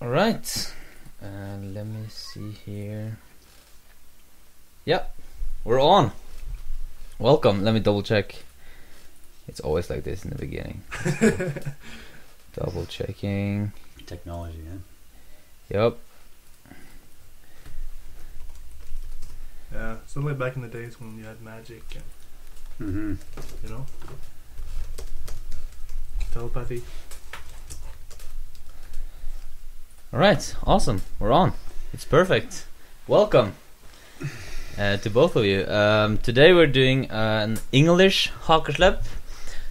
All right. Uh, let me see here. Yep, we're on. Welcome. Let me double check. It's always like this in the beginning. double checking. Technology, yeah. Yep. Yeah, it's not like back in the days when you had magic and Mm-hmm. you know telepathy. All right. Awesome. We're on. It's perfect. Welcome uh, to both of you. Um, today we're doing an English Hakerslepp.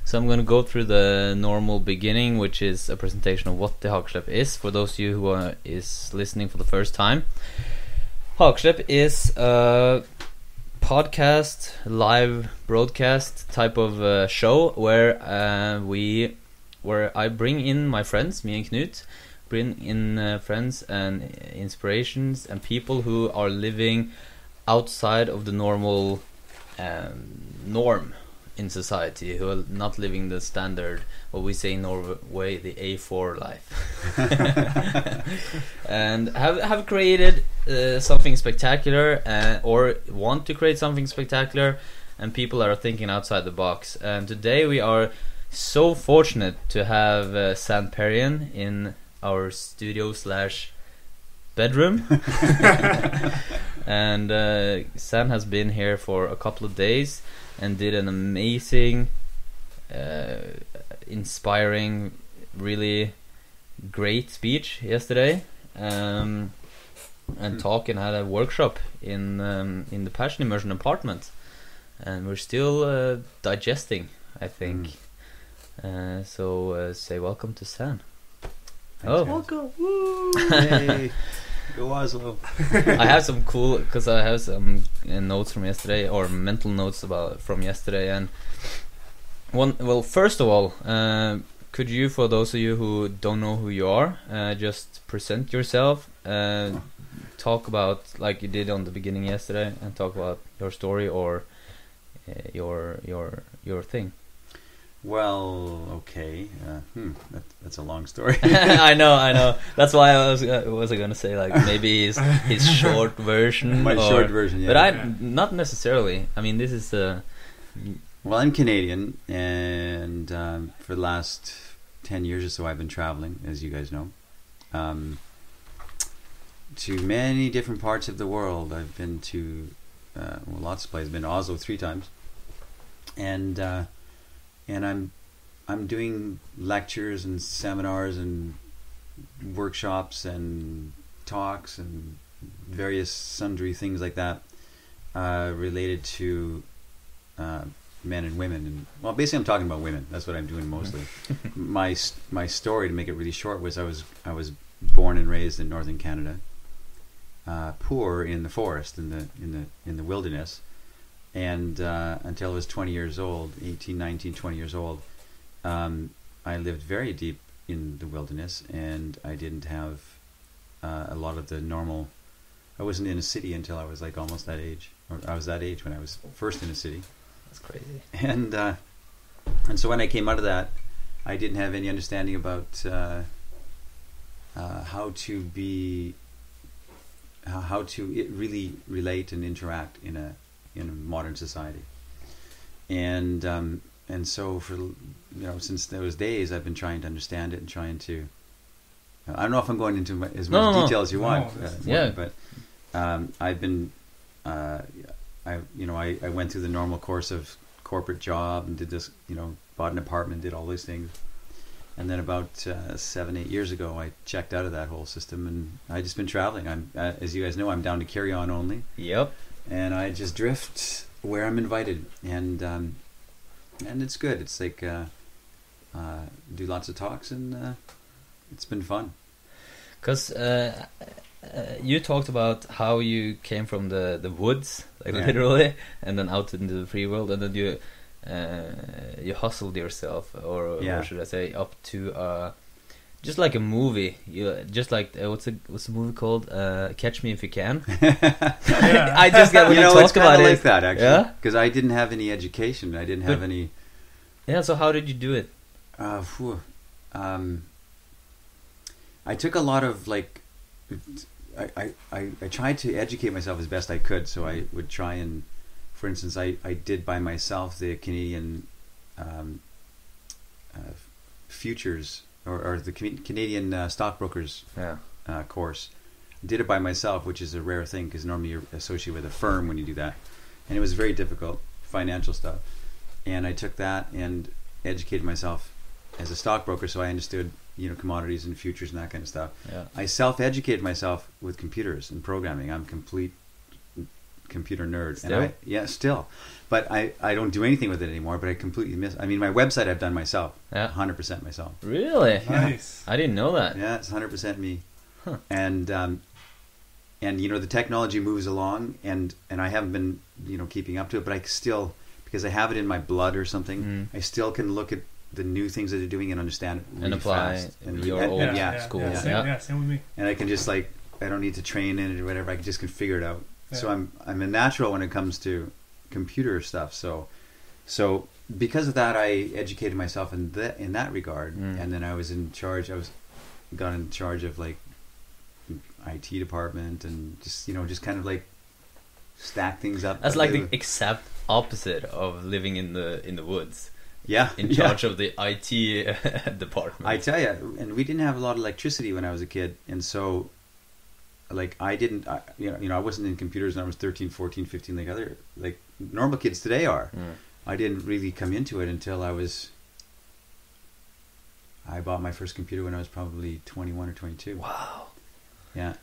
So I'm going to go through the normal beginning, which is a presentation of what the Hakerslepp is for those of you who are is listening for the first time. Hakerslepp is a podcast, live broadcast type of uh, show where uh, we, where I bring in my friends, me and Knut, bring in uh, friends and inspirations and people who are living outside of the normal um, norm in society, who are not living the standard, what we say in Norway, the A4 life, and have have created uh, something spectacular, uh, or want to create something spectacular, and people are thinking outside the box. And today we are so fortunate to have uh, Zan Perrion in our studio slash bedroom. and uh, Zan has been here for a couple of days and did an amazing, uh, inspiring, really great speech yesterday. Um, and Hmm. talk and had a workshop in um, in the Passion Immersion apartment, and we're still uh, digesting. I think. Uh, so uh, say welcome to Zan. Oh. Welcome. Yay. Go Oslo. I have some cool because I have some uh, notes from yesterday or mental notes about from yesterday and one. Well, first of all, uh, could you, for those of you who don't know who you are, uh, just present yourself, uh, talk about like you did on the beginning yesterday, and talk about your story or uh, your your your thing. Well, okay. Uh, hmm, that, that's a long story. I know, I know. That's why I was uh, was I gonna say like maybe his his short version. My or- short version, yeah. But I Yeah. not necessarily. I mean, this is uh, Well, I'm Canadian, and um, for the last 10 years or so, I've been traveling, as you guys know, um, to many different parts of the world. I've been to uh, well, lots of places. I've been to Oslo three times, and uh, and I'm I'm doing lectures and seminars and workshops and talks and various sundry things like that uh, related to uh, men and women. And well, basically, I'm talking about women. That's what I'm doing mostly. my my story, to make it really short, was I was I was born and raised in northern Canada, uh, poor in the forest, in the in the in the wilderness, and uh, until I was 20 years old, 18, 19, 20 years old, um, I lived very deep in the wilderness, and I didn't have uh, a lot of the normal. I wasn't in a city until I was like almost that age, or I was that age when I was first in a city that's crazy. and uh, and so when I came out of that, I didn't have any understanding about uh, uh, how to be how, how to it really relate and interact in a in modern society, and um, and so for you know since those days I've been trying to understand it and trying to. I don't know if I'm going into as much No, no, no. detail as you No, want, uh, Yeah. but um, I've been uh, I you know I, I went through the normal course of corporate job and did this you know bought an apartment did all these things and then about uh, seven eight years ago I checked out of that whole system and I just been traveling I'm uh, as you guys know I'm down to carry on only Yep. And I just drift where I'm invited and um, and it's good it's like uh, uh, do lots of talks and uh, it's been fun Because uh, uh, you talked about how you came from the, the woods, like Yeah. literally, and then out into the free world, and then you uh, you hustled yourself, or, Yeah. or should I say, up to uh, just like a movie. You just like uh, what's the what's the movie called? Uh, Catch Me If You Can. I just when you you, know talk it's about of it. like that actually Yeah? because I didn't have any education I didn't have But- any Yeah. So how did you do it? Uh, um, I took a lot of like, I, I, I, I tried to educate myself as best I could. So I would try and, for instance, I, I did by myself the Canadian um, uh, futures or, or the Canadian uh, stockbrokers Yeah. uh, course. Did it by myself, which is a rare thing because normally you're associated with a firm when you do that, and it was very difficult financial stuff. And I took that and educated myself as a stockbroker, so I understood you know commodities and futures and that kind of stuff. Yeah. I self-educated myself with computers and programming. I'm complete computer nerd. Still? And I, yeah, still. But I, I don't do anything with it anymore. But I completely miss. I mean, my website I've done myself, Yeah. hundred percent myself. Really? Nice. I didn't know that. Yeah, it's hundred percent me. Huh. And um, and you know the technology moves along, and and I haven't been you know keeping up to it, but I still because I have it in my blood or something. Mm. I still can look at the new things that they're doing and understand it really And apply fast. And your and- old yeah, yeah, yeah, school. Yeah, yeah. same, Yeah. yeah, same with me. and I can just like I don't need to train in it or whatever. I can just can figure it out. So I'm I'm a natural when it comes to computer stuff. So so because of that, I educated myself in that in that regard, Mm. and then I was in charge. I was got in charge of like IT department and just you know just kind of like stack things up. That's like the exact opposite of living in the in the woods, yeah in yeah. charge of the IT department. I tell you, and we didn't have a lot of electricity when I was a kid, and so, like, I didn't, I, you know, you know, I wasn't in computers when I was 13, 14, 15, like other, like normal kids today are. Mm. I didn't really come into it until I was. I bought my first computer when I was probably 21 or 22. Wow. Yeah,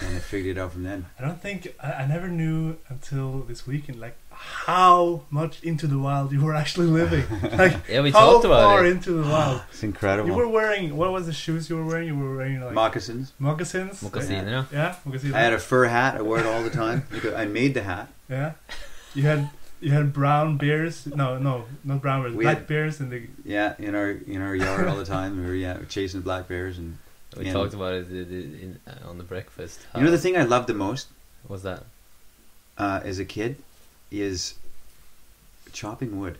and I figured it out from then. I don't think I, I never knew until this weekend, like how much into the wild you were actually living. Like Yeah, we how talked about far it. into the wild. It's incredible. you were wearing what was the shoes you were wearing? You were wearing like Moccasins. moccasins. Moccasiner. Yeah. Yeah, moccasins. I had a fur hat. I wore it all the time. I made the hat. yeah. You had you had brown bears. No, no, not brown bears. We black had- bears in the Yeah, in our in our yard all the time. We were yeah chasing black bears and. We Yeah. talked about it in, in, uh, on the breakfast. You know the thing I loved the most What's that? uh, as a kid is chopping wood.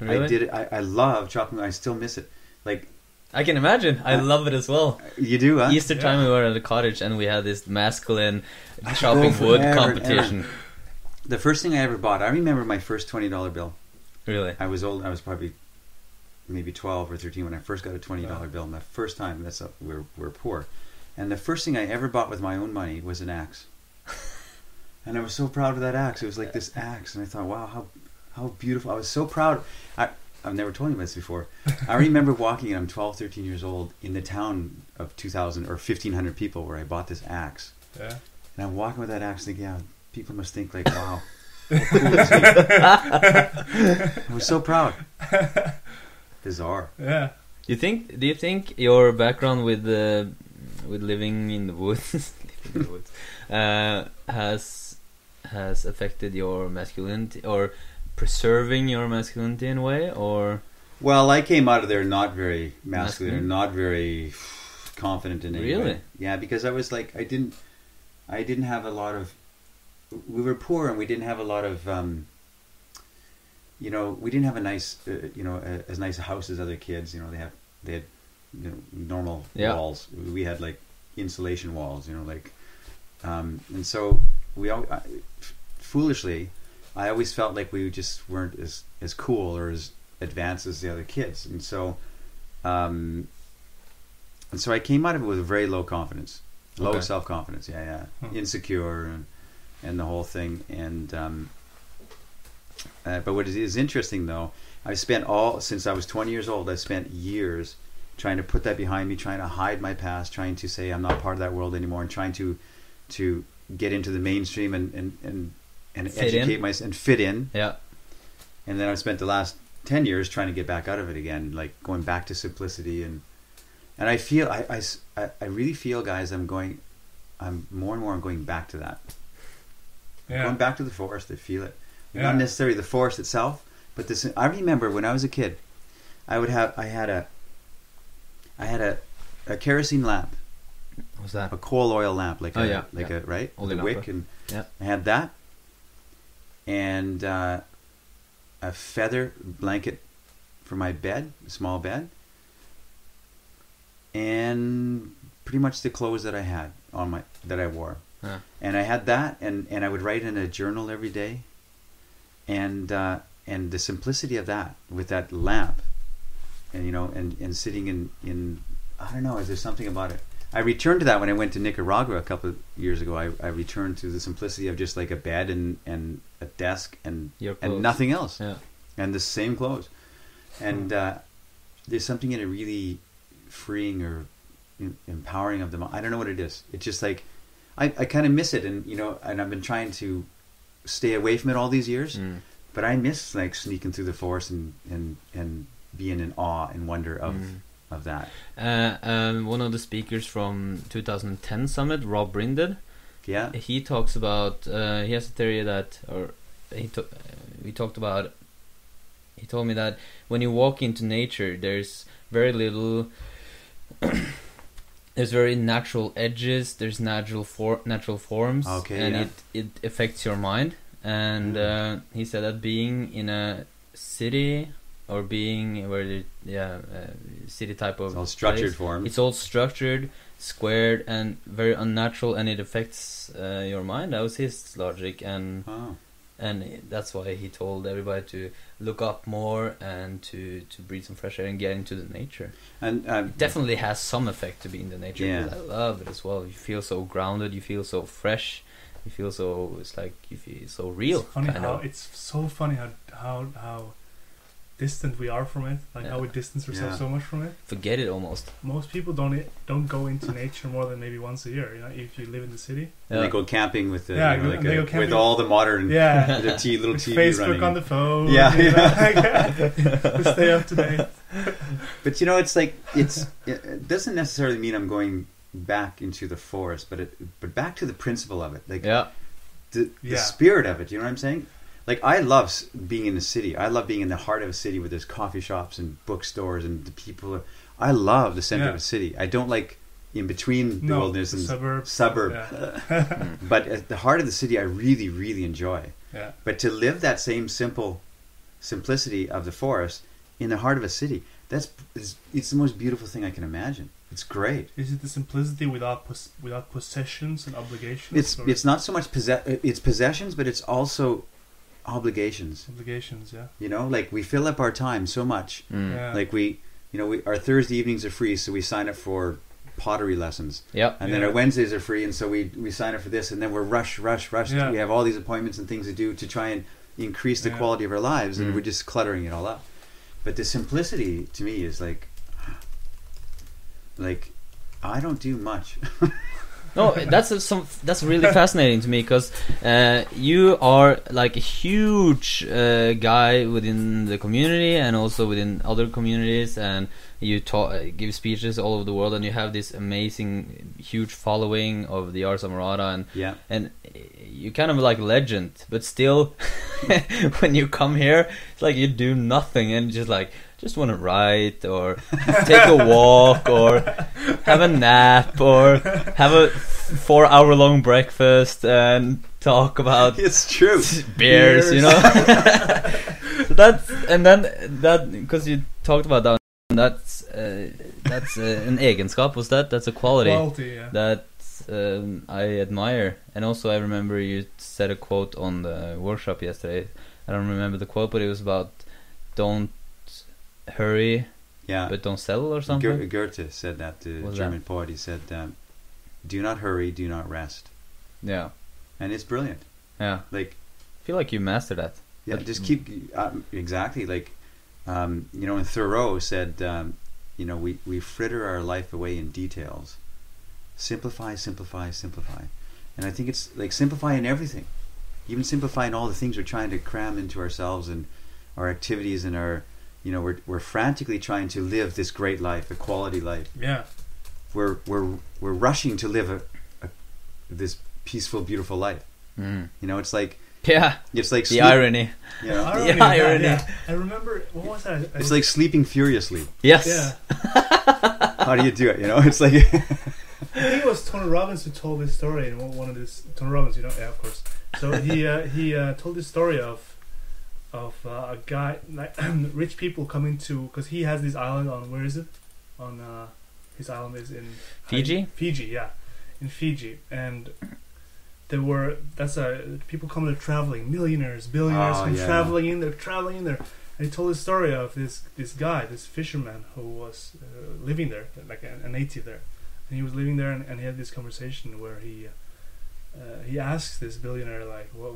Really? I did it. I, I love chopping. wood. I still miss it. Like I can imagine. I Uh, love it as well. you do, huh? Easter time, we were at the cottage and we had this masculine chopping wood forever and competition. The first thing I ever bought. I remember my first twenty dollar bill. Really? I was old. I was probably maybe twelve or thirteen when I first got a twenty dollar Wow. bill. My first time. That's a, we're we're poor, and the first thing I ever bought with my own money was an axe. and I was so proud of that axe. It was like this axe, and I thought, wow, how how beautiful. I was so proud. I I've never told you this before. I remember walking, and I'm 12, 13 years old in the town of two thousand or fifteen hundred people where I bought this axe, yeah. and I'm walking with that axe, thinking, yeah, people must think like, wow. cool? I was so proud. Bizarre. Yeah. Do you think? Do you think your background with uh, with living in the woods, in the woods, uh, has has affected your masculinity or preserving your masculinity in a way, or Well, I came out of there not very masculine, Masculine? not very confident in any way. Really? Yeah, because I was like, I didn't, I didn't have a lot of. We were poor, and we didn't have a lot of. Um, you know, we didn't have a nice, uh, you know, a, as nice a house as other kids. You know, they have they had, you know, normal Yeah. walls. We had like insulation walls. You know, like, um, and so we all I, f- foolishly, I always felt like we just weren't as as cool or as advanced as the other kids, and so, um, and so I came out of it with very low confidence, low Okay. self confidence. Yeah, yeah, Hmm. insecure and and the whole thing. And um, uh, but what is, is interesting though, I spent all since I was 20 years old. I spent years trying to put that behind me, trying to hide my past, trying to say I'm not part of that world anymore, and trying to to get into the mainstream and and and, and Fit in. educate myself and fit in. yeah, And then I spent the last 10 years trying to get back out of it again, like going back to simplicity and and I feel I, I s- I- I really feel guys I'm going I'm more and more I'm going back to that. Yeah. Going back to the forest, I feel it. Yeah. Not necessarily the forest itself, but this. I remember when I was a kid, I would have. I had a. I had a, a kerosene lamp, what's that? a coal oil lamp, like Oh, a yeah, like yeah. a right, Old a wick, and yeah. I had that, and uh, a feather blanket for my bed, a small bed, and pretty much the clothes that I had on my that I wore, Huh. and I had that, and and I would write in a journal every day, and uh, and the simplicity of that with that lamp, and you know, and and sitting in in I don't know, is there something about it? I returned to that when I went to Nicaragua a couple of years ago. I, I returned to the simplicity of just like a bed and, and a desk and and nothing else Yeah. and the same clothes. And uh, there's something in it really freeing or empowering of them. I don't know what it is. It's just like I, I kind of miss it, and you know, and I've been trying to stay away from it all these years. Mm. But I miss like sneaking through the forest and and and being in awe and wonder of Mm. of that. Uh, um, one of the speakers from 2010 summit, Rob Brinded, Yeah. he talks about uh, he has a theory that or he to, uh, we talked about he told me that when you walk into nature there's very little there's very natural edges there's natural for natural forms Okay, and yeah. it it affects your mind and uh, he said that being in a city or being where the yeah uh, city type of It's all structured place, form. it's all structured, squared, and very unnatural, and it affects uh, your mind. That was his logic, and. And that's why he told everybody to look up more and to to breathe some fresh air and get into the nature. And um, Definitely has some effect to be in the nature. Yeah. I love it as well. You feel so grounded. You feel so fresh. You feel so. It's like you feel so real. It's funny kind how of. it's so funny how how how distant we are from it. Like how we distance ourselves Yeah. so much from it. Forget it almost. Most people don't don't go into nature more than maybe once a year. You know, if you live in the city. and they go camping with the Yeah, you know, like they a- go with all the modern Yeah. the t- little With TV Facebook running. on the phone. Yeah, you know, like, to stay up to date. But you know, it's like it's it it doesn't necessarily mean I'm going back into the forest, but it but back to the principle of it, like Yeah. the, the Yeah. spirit of it. You know what I'm saying? Like I love being in the city. I love being in the heart of a city where there's coffee shops and bookstores and the people. I love the center of a city. I don't like in between the No, wilderness the and suburbs. suburb. Yeah. But at the heart of the city, I really, really enjoy. yeah. But to live that same simple simplicity of the forest in the heart of a city, that's it's, it's the most beautiful thing I can imagine. It's great. Is it the simplicity without pos- without possessions and obligations? It's or it's not so much possess it's possessions, but it's also obligations. obligations. Yeah. You know, like we fill up our time so much. Mm. Yeah. Like we, you know, we our Thursday evenings are free, so we sign up for pottery lessons, Yep. and then our Wednesdays are free, and so we we sign up for this, and then we're rush, rush, rush. Yeah. We have all these appointments and things to do to try and increase the Yeah. quality of our lives, and Mm. we're just cluttering it all up. But the simplicity to me is like, like, I don't do much. No, that's a, some that's really fascinating to me because uh, you are like a huge uh, guy within the community and also within other communities, and you talk, uh, give speeches all over the world, and you have this amazing, huge following of the Ars Amorata, and yeah, and you kind of like legend, but still, when you come here, it's like you do nothing and just like just want to write or take a walk or have a nap or have a four-hour long breakfast and talk about it's true. beers, you know. so that's and then that because you talked about that. That's uh, that's uh, an egenskap. Was that? That's a quality Quality. Yeah. that um, I admire. And also, I remember you said a quote on the workshop yesterday. I don't remember the quote, but it was about don't hurry, Yeah, but don't settle or something. Goethe said that. The What's German poet. He said, um, "Do not hurry, do not rest," Yeah, and it's brilliant. yeah. Like I feel like you mastered that. Yeah, But- just keep um, exactly like um, you know. And Thoreau said, um, you know, we we fritter our life away in details. Simplify, simplify, simplify, and I think it's like simplify in everything, even simplifying all the things we're trying to cram into ourselves and our activities and our, you know, we're we're frantically trying to live this great life, a quality life. Yeah. We're we're we're rushing to live a, a this peaceful, beautiful life. Mm. You know, it's like Yeah, it's like the sleep- irony. You know, Irony, The yeah, irony. yeah. I remember what was that? I it's was- like sleeping furiously. Yes. yeah. How do you do it? You know, it's like I think it was Tony Robbins who told this story in one one of this. Tony Robbins, you know, yeah, of course. So he uh, he uh, told this story of of uh, a guy like rich people coming to because he has this island on where is it on uh, His island is in Fiji? Fiji, yeah, in Fiji, and there were that's a people come there traveling, millionaires, billionaires Oh, come yeah. traveling in there, traveling in there. And he told the story of this this guy, this fisherman who was uh, living there, like a, a native there, and he was living there, and, and he had this conversation where he uh, he asks this billionaire like what,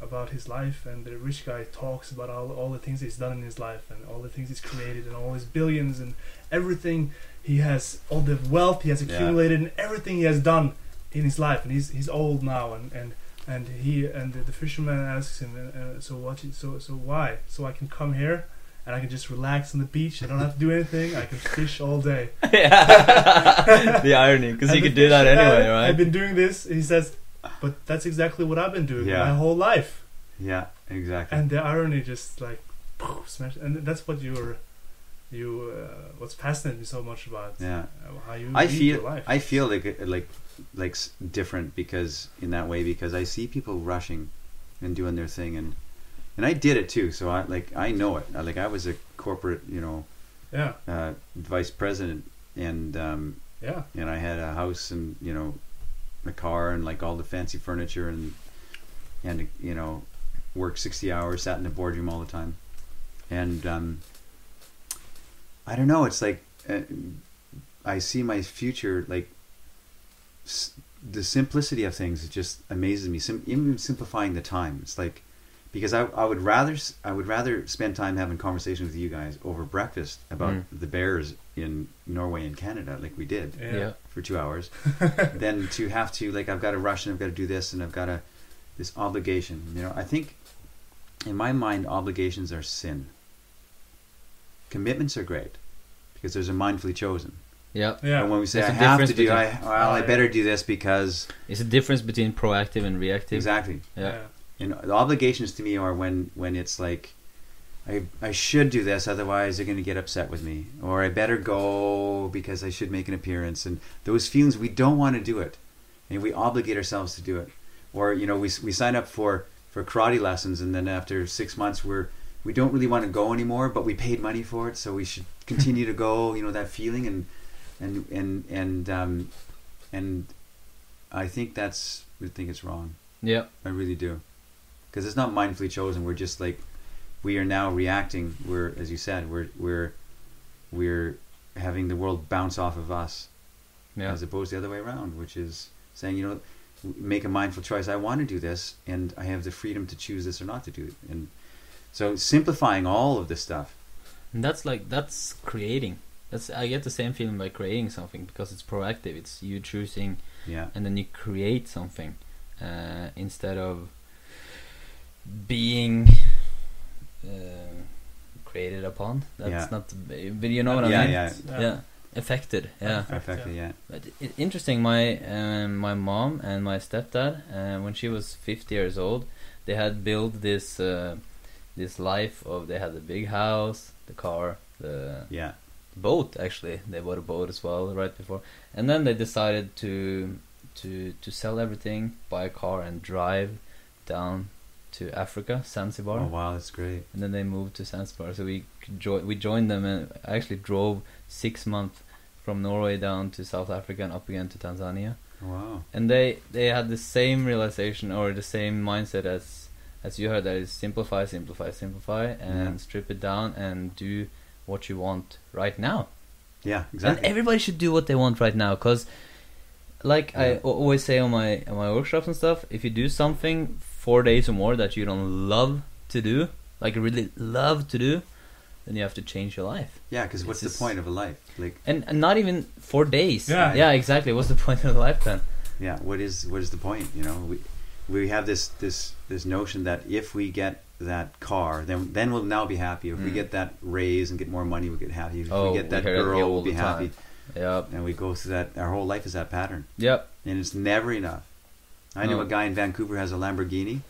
about his life, and the rich guy talks about all all the things he's done in his life, and all the things he's created, and all his billions, and everything he has, all the wealth he has Yeah. accumulated, and everything he has done in his life, and he's he's old now, and and and he and the, the fisherman asks him, uh, uh, so what? So so why? So I can come here. And I can just relax on the beach. I don't have to do anything. I can fish all day. yeah. the irony, because you could do that anyway, right? I've been doing this. He says, but that's exactly what I've been doing Yeah. my whole life. Yeah, exactly. And the irony just like poof, smash. And that's what you're, you, uh, what's fascinating me so much about yeah. uh, how you I feel your life. I feel like it- like like different because in that way because I see people rushing and doing their thing and and I did it too so I like I know it like I was a corporate you know yeah, uh, vice president and um, yeah, and I had a house and you know a car and like all the fancy furniture and and you know work 60 hours sat in the boardroom all the time. And um, I don't know it's like uh, I see my future like s- the simplicity of things it just amazes me. Sim- even simplifying the time it's like because I, I would rather s- I would rather spend time having conversations with you guys over breakfast about Mm. the bears in Norway and Canada like we did yeah, yeah. for two hours than to have to like I've got to rush and I've got to do this and I've got to this obligation. You know, I think in my mind obligations are sin. Commitments are great because there's a mindfully chosen. Yeah. yeah. And when we say There's I a have to difference do, I between- well, I better yeah. do this because It's a difference between proactive and reactive. exactly. Yeah. And the obligations to me are when when it's like. I, I should do this, otherwise they're going to get upset with me. Or I better go because I should make an appearance. And those feelings, we don't want to do it. And we obligate ourselves to do it. Or, you know, we, we sign up for, for karate lessons and then after six months we're, we don't really want to go anymore, but we paid money for it, so we should continue to go, you know, that feeling. And, and, and, and, um, and I think that's, I think it's wrong. Yeah. I really do. Because it's not mindfully chosen. We're just like we are now reacting. We're, as you said, we're we're we're having the world bounce off of us, Yeah. as opposed to the other way around, which is saying, you know, make a mindful choice. I want to do this, and I have the freedom to choose this or not to do it. And so simplifying all of this stuff. And that's like that's creating. That's I get the same feeling by creating something because it's proactive. It's you choosing Yeah, and then you create something uh, instead of being uh, created upon. That's Yeah. not, but you know what Yeah, I mean. yeah. yeah. Affected. Yeah. perfectly. Yeah, But it, interesting. My um, my mom and my stepdad, uh, when she was 50 years old, they had built this uh, this life of they had the big house, the car, the yeah, boat. Actually, they bought a boat as well right before, and then they decided to to to sell everything, buy a car, and drive down to Africa, Zanzibar Oh wow, that's great. and then they moved to Zanzibar. So we jo- we joined them, and I actually drove six months from Norway down to South Africa and up again to Tanzania. Wow. And they they had the same realization or the same mindset as as you heard that is simplify, simplify, simplify, and Yeah. strip it down and do what you want right now. Yeah, exactly. And everybody should do what they want right now, because like I Yeah. al- always say on my on my workshops and stuff, if you do something four days or more that you don't love to do, like really love to do, then you have to change your life. yeah, because what's it's the point of a life? Like, And, and not even four days. Yeah. yeah, exactly. What's the point of a life then? yeah what is what is the point you know we we have this this this notion that if we get that car then then we'll now be happy if we Mm. get that raise and get more money we'll get happy if Oh, we get we that hear it girl all we'll be the time. happy Yep. and we go through that our whole life is that pattern Yep. and it's never enough i know No. a guy in vancouver has a lamborghini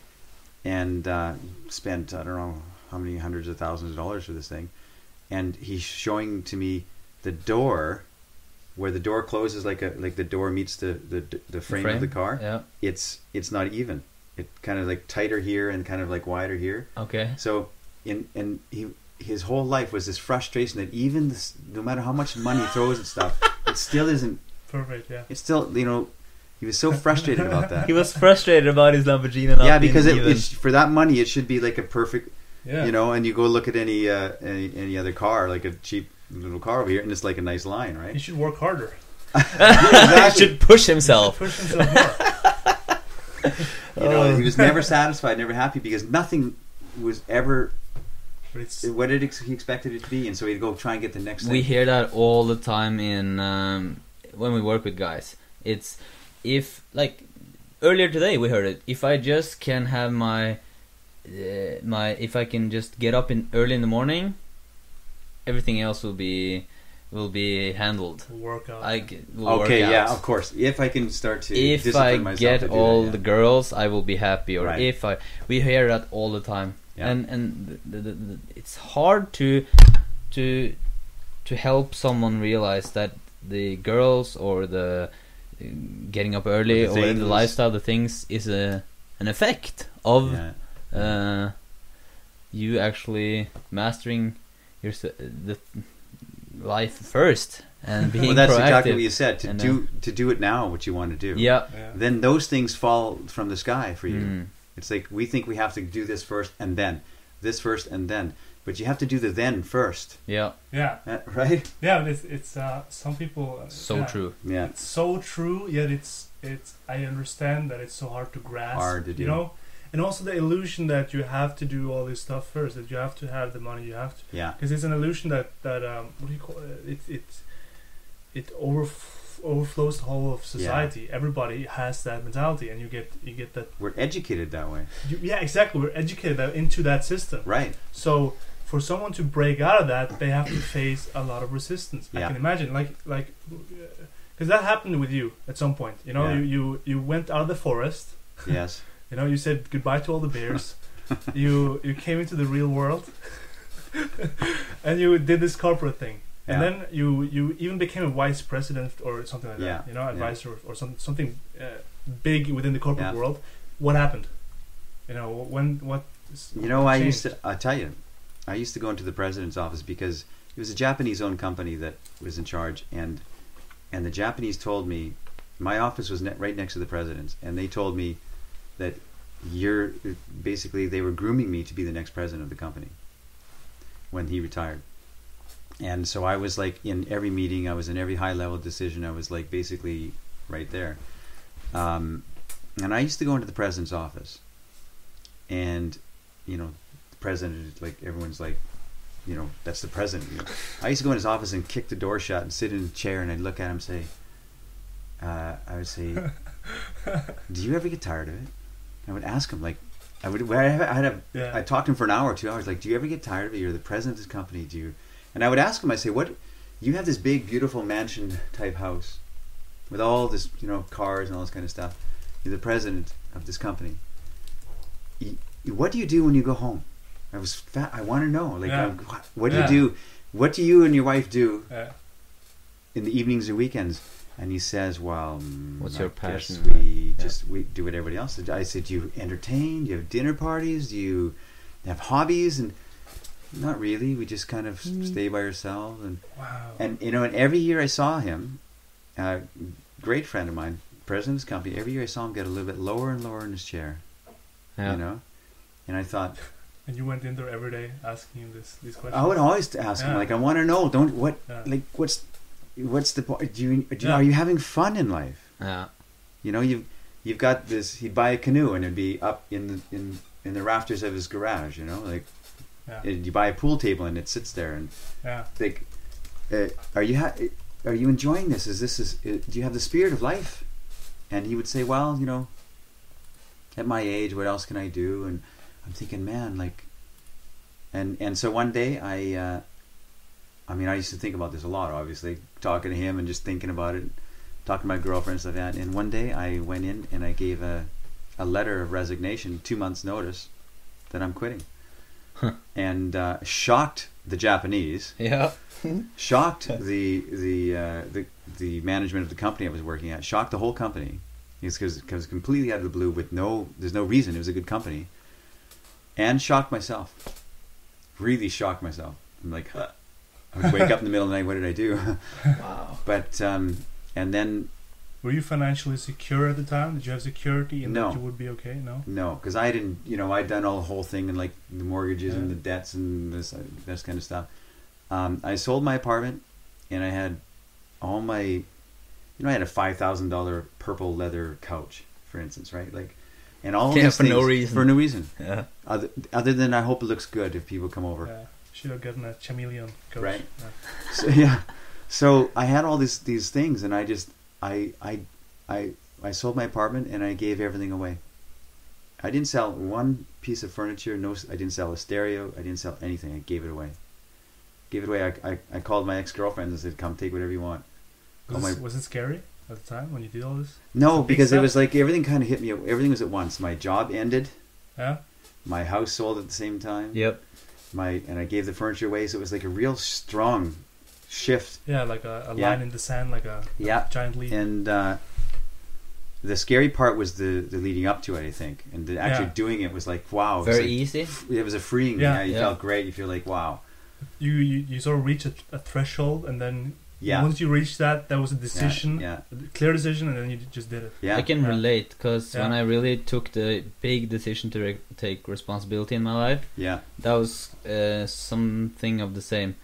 and uh, spent i don't know how many hundreds of thousands of dollars for this thing and he's showing to me the door where the door closes like a like the door meets the the, the frame, of the car Yeah. it's it's not even. It kind of like tighter here and kind of like wider here. Okay. So in and he his whole life was this frustration that even this, no matter how much money he throws at stuff, it still isn't. Perfect. Yeah. It's still you know, he was so frustrated about that. He was frustrated about his Lamborghini. Not yeah, being because it, even. it's, for that money, it should be like a perfect, Yeah. you know. And you go look at any uh, any, any other car, like a cheap little car over here, and it's like a nice line, right? He should work harder. he should push himself. Push himself more. You know, Oh. he was never satisfied, never happy because nothing was ever But it's what did ex- he expected it to be, and so he'd go try and get the next thing. We hear that all the time in um, when we work with guys. It's if like earlier today we heard it. If I just can have my uh, my if I can just get up in early in the morning, everything else will be will be handled. workout. I g- will okay, work yeah, out. of course. If I can start to If discipline I myself get to do all that, yeah. the girls, I will be happy. Or Right. if I, we hear that all the time, Yeah. and and the, the, the, it's hard to to to help someone realize that the girls or the uh, getting up early Or or the the lifestyle, the things is a an effect of yeah. uh, you actually mastering your the life first and being well, that's exactly what you said. To and, uh, do to do it now, what you want to do. yeah. yeah. Then those things fall from the sky for you. Mm. It's like we think we have to do this first and then, this first and then, but you have to do the then first, Yeah, Yeah. Uh, right? Yeah. But it's it's uh, some people. uh, so yeah. true. Yeah. It's so true, yet it's it's. I understand that it's so hard to grasp. Hard to do. You know, and also the illusion that you have to do all this stuff first. That you have to have the money. You have to Yeah. because it's an illusion that that um what do you call it? It it it overf- overflows the whole of society. Everybody has that mentality, and you get you get that. We're educated that way, You, yeah, exactly. We're educated that- into that system. right? So for someone to break out of that, they have to face a lot of resistance. I can imagine, like like, because that happened with you at some point. You know, Yeah. you, you you went out of the forest. Yes. You know, you said goodbye to all the bears. you you came into the real world, and you did this corporate thing. And then you you even became a vice president or something like Yeah, that. You know, yeah. advisor or some, something uh, big within the corporate Yeah. world. What happened? You know, when what, You know, I used to. I'll tell you, I used to go into the president's office because it was a Japanese-owned company that was in charge, and and the Japanese told me my office was ne- right next to the president's, and they told me that you're basically they were grooming me to be the next president of the company when he retired. And so I was like in every meeting, I was in every high-level decision, I was like basically right there. Um, and I used to go into the president's office, and you know, president, like everyone's like, you know, that's the president. You know. I used to go in his office and kick the door shut and sit in a chair and I'd look at him and say, uh, I would say, do you ever get tired of it? I would ask him like, I would, I had, I had a, Yeah. I talked to him for an hour two hours. Like, do you ever get tired of it? You're the president of this company. Do you? And I would ask him. I say, what? You have this big, beautiful mansion type house with all this, you know, cars and all this kind of stuff. You're the president of this company. What do you do when you go home? I was fat. I want to know. Like, Yeah. um, what, what do Yeah. you do? What do you and your wife do Yeah. in the evenings or weekends? And he says, "Well, mm, What's I your guess passion?" We Yeah. just we do what everybody else does." I said, "Do you entertain? Do you have dinner parties? Do you have hobbies?" And not really. We just kind of Mm. stay by ourselves. And Wow. and you know, and every year I saw him, a great friend of mine, president of his company. Every year I saw him get a little bit lower and lower in his chair. Yeah. You know, and I thought And you went in there every day asking him this these questions. I would always ask him like, I want to know. Don't what Yeah. like what's what's the point? Do you, do you Yeah. are you having fun in life? Yeah. You know, you've you've got this. He'd buy a canoe and it'd be up in the in in the rafters of his garage. You know, like Yeah. and you buy a pool table and it sits there and yeah. like, uh, are you ha- are you enjoying this? Is this is uh, do you have the spirit of life? And he would say, well, you know, at my age, what else can I do? And I'm thinking, man, like, and and so one day I, uh, I mean, I used to think about this a lot, obviously, talking to him and just thinking about it, talking to my girlfriend and stuff like that. And one day I went in and I gave a, a letter of resignation, two months notice, that I'm quitting, Huh. and uh, shocked the Japanese Yeah. shocked the the uh, the the management of the company I was working at. Shocked the whole company. It's because completely out of the blue with no there's no reason. It was a good company, and shocked myself really shocked myself. I'm like, huh. I would wake up in the middle of the night. What did I do? Wow. but um, and then Were you financially secure at the time? Did you have security in No. that you would be okay? No. no, because I didn't. You know, I'd done all the whole thing and like the mortgages and the debts and this uh, this kind of stuff. Um, I sold my apartment, and I had all my, you know, I had a five thousand dollar purple leather couch, for instance, right? Like, and all Yeah, these for no things- reason. For no reason. Yeah. Other, other than I hope it looks good if people come over. Yeah. Should have gotten a chameleon coach. Right. Yeah. So, yeah. So I had all these these things, and I just I I I I sold my apartment and I gave everything away. I didn't sell one piece of furniture. No, I didn't sell a stereo. I didn't sell anything. I gave it away. Gave it away. I I, I called my ex girlfriend and said, "Come take whatever you want." Was, my- was it scary at the time when you did all this? No, because it was like everything kind of hit me. Everything was at once. My job ended. Yeah. My house sold at the same time. Yep. My and I gave the furniture away, so it was like a real strong shift. Yeah, like a, a Yeah. line in the sand, like a Yeah. giant leap. and uh, the scary part was the the leading up to it. I think, and the actually Yeah. doing it was like wow, it was Very like- easy. It was a freeing. Yeah. Yeah, you Yeah. felt great. You feel like wow. you, you you sort of reach a, a threshold, and then Yeah, once you reach that, that was a decision, Yeah, a clear decision, and then you just did it. yeah, I can Yeah. relate because when I really took the big decision to re- take responsibility in my life, yeah, that was uh, something of the same.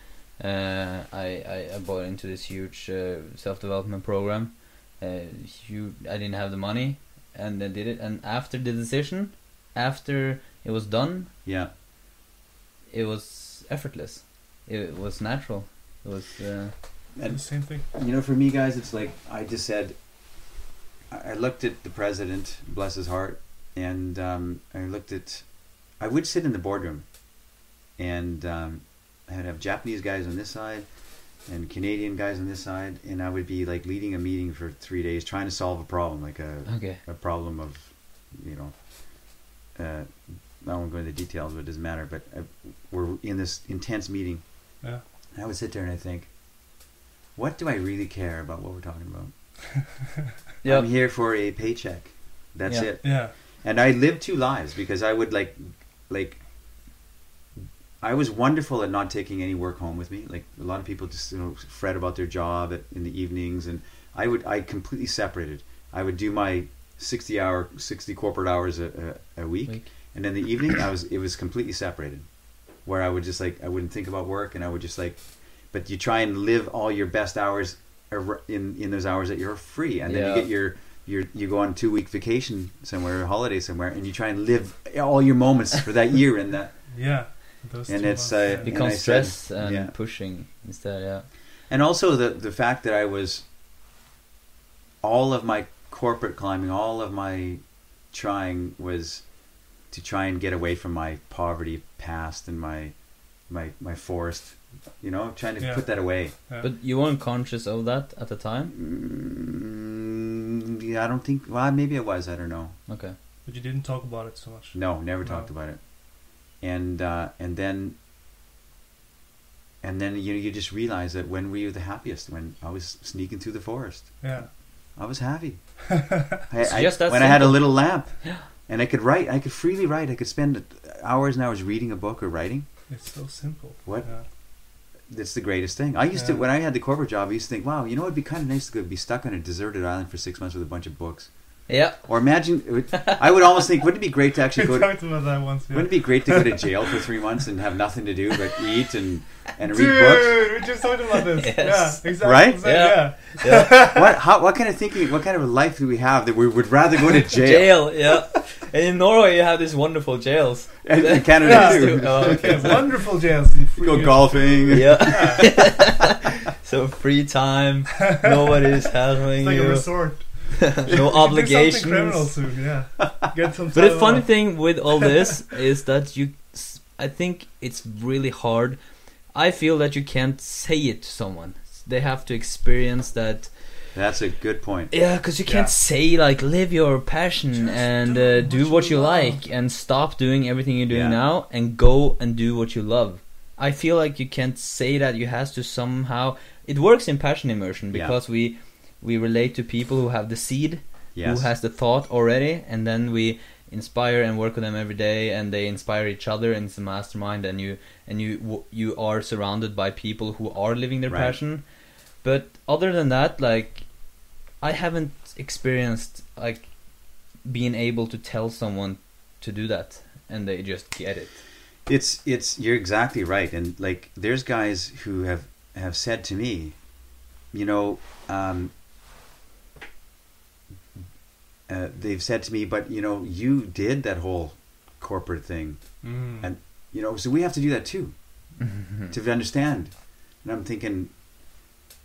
Uh, I, I I bought into this huge uh, self development program. Uh, you, I didn't have the money, and I did it. And after the decision, after it was done, yeah. it was effortless. It was natural. It was. The And same thing. you know, for me, guys, it's like I just said. I I looked at the president, bless his heart, and um, I looked at. I would sit in the boardroom, and um, I'd have Japanese guys on this side, and Canadian guys on this side, and I would be like leading a meeting for three days, trying to solve a problem, like a okay. a problem of, you know, uh, I won't go into details, but it doesn't matter. But uh, we're in this intense meeting. Yeah. And I would sit there and I think, what do I really care about what we're talking about? Yep. I'm here for a paycheck. That's Yeah. it. Yeah. And I lived two lives because I would like, like, I was wonderful at not taking any work home with me. Like a lot of people just you know fret about their job at, in the evenings, and I would I completely separated. I would do my sixty hour, sixty corporate hours a, a, a week, Week. and then the evening I was it was completely separated, where I would just like I wouldn't think about work, and I would just like, but you try and live all your best hours in in those hours that you're free, and then Yeah. you get your your you go on two week vacation somewhere, a holiday somewhere, and you try and live all your moments for that year in that. Yeah. Those And it's, months, uh, yeah. And Become I said- stress and yeah. pushing instead. Yeah. And also the the fact that I was all of my corporate climbing, all of my trying was to try and get away from my poverty past and my my my forest, you know, trying to Yeah. put that away. Yeah. But you weren't conscious of that at the time. Mm, yeah, I don't think. Well, maybe I was. I don't know. Okay. But you didn't talk about it so much. No, never No. talked about it. And uh, and then and then you you just realize that when were you the happiest? When I was sneaking through the forest. Yeah. I was happy. It's I, I- just that when I had a little lamp, Yeah. and I could write. I could freely write. I could spend hours and hours reading a book or writing. It's so simple. What? Yeah. That's the greatest thing. I used to when I had the corporate job. I used to think, wow, you know, it'd be kind of nice to be stuck on a deserted island for six months with a bunch of books. Yeah. Or imagine, it would, I would almost think, wouldn't it be great to actually go? To, talked about that once. Yeah. wouldn't it be great to go to jail for three months and have nothing to do but eat and and read Dude, books? we just talked about this. Yes. Yeah, exactly. Right? the same, Yeah. Yeah. Yeah. What? How? What kind of thinking? What kind of a life do we have that we would rather go to jail? Jail. Yeah. And in Norway, you have these wonderful jails. And in Canada Yeah. too. Oh, okay. Okay, wonderful jails. You Go golfing. Yeah. so free time. Nobody's hassling It's like you. a resort. no You do obligations. criminal soon. Yeah. Get some. But the funny thing with all this is that you, I think it's really hard. I feel that you can't say it to someone. They have to experience that. That's a good point. Yeah, because you can't Yeah. say like live your passion Just and do uh, what do you what you love. like and stop doing everything you're doing Yeah. now and go and do what you love. I feel like you can't say that. You has to somehow. It works in passion immersion Yeah. because we we relate to people who have the seed Yes. who has the thought already, and then we inspire and work with them every day and they inspire each other and it's a mastermind and you and you you are surrounded by people who are living their Right. passion but other than that like i haven't experienced like being able to tell someone to do that and they just get it It's it's you're exactly right, and like there's guys who have have said to me, you know, um, uh, they've said to me, but you know, you did that whole corporate thing, Mm. And- you know, so we have to do that too to understand. And I'm thinking,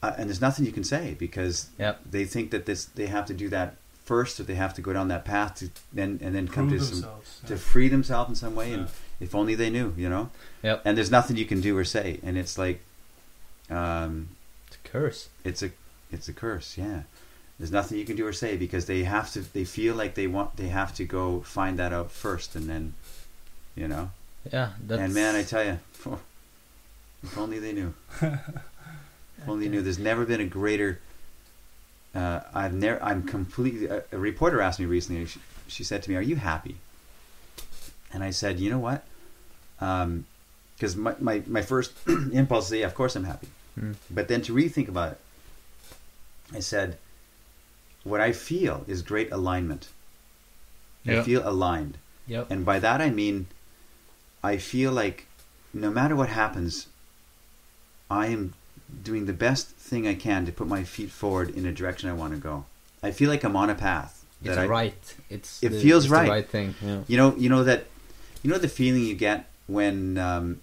uh, and there's nothing you can say because Yep. they think that this they have to do that first, or they have to go down that path to then and then come to some themselves. to free themselves in some way. Yeah. And if only they knew, you know. Yep. And there's nothing you can do or say, and it's like, um, it's a curse it's a it's a curse. Yeah. There's nothing you can do or say because they have to. They feel like they want. They have to go find that out first, and then, you know. yeah that's And man, I tell you, if only they knew. If only they knew. There's never been a greater. Uh, I've never. I'm completely. A, a reporter asked me recently. She, she said to me, "Are you happy?" And I said, "You know what? Um because my, my my first impulse is, yeah, of course I'm happy. Mm. But then to rethink about it, I said, what I feel is great alignment. I feel aligned. yep And by that I mean, I feel like no matter what happens, I am doing the best thing I can to put my feet forward in a direction I want to go. I feel like I'm on a path. it's I, right it's It the- feels it's the right. right thing yeah You know, you know that, you know the feeling you get when um,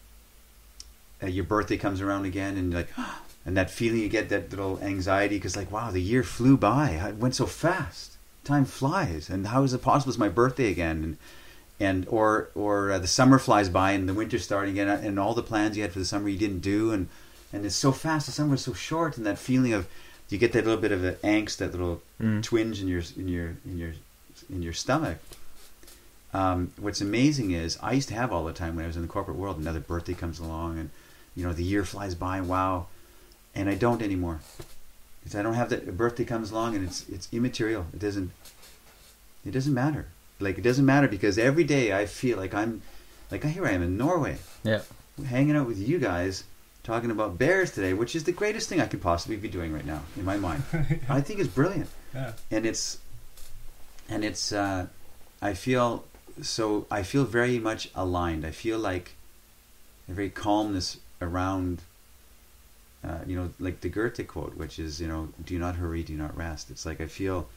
uh, your birthday comes around again, and you're like, and that feeling you get, that little anxiety, because like, wow, the year flew by. It went so fast. Time flies, and how is it possible? It's my birthday again, and and or or uh, the summer flies by, and the winter's starting again, and all the plans you had for the summer you didn't do, and and it's so fast. The summer is so short, and that feeling of you get that little bit of an angst, that little Mm. twinge in your in your in your in your stomach. Um, what's amazing is I used to have all the time when I was in the corporate world. Another birthday comes along, and you know the year flies by. Wow, and I don't anymore. Because I don't have that. A birthday comes along, and it's it's immaterial. It doesn't. It doesn't matter. Like it doesn't matter because every day I feel like I'm, like here I am in Norway, yeah hanging out with you guys, talking about bears today, which is the greatest thing I could possibly be doing right now in my mind. I think it's brilliant yeah. and it's and it's uh, I feel so I feel very much aligned. I feel like a very calmness around uh, you know like the Goethe quote, which is you know do not hurry, do not rest. It's like I feel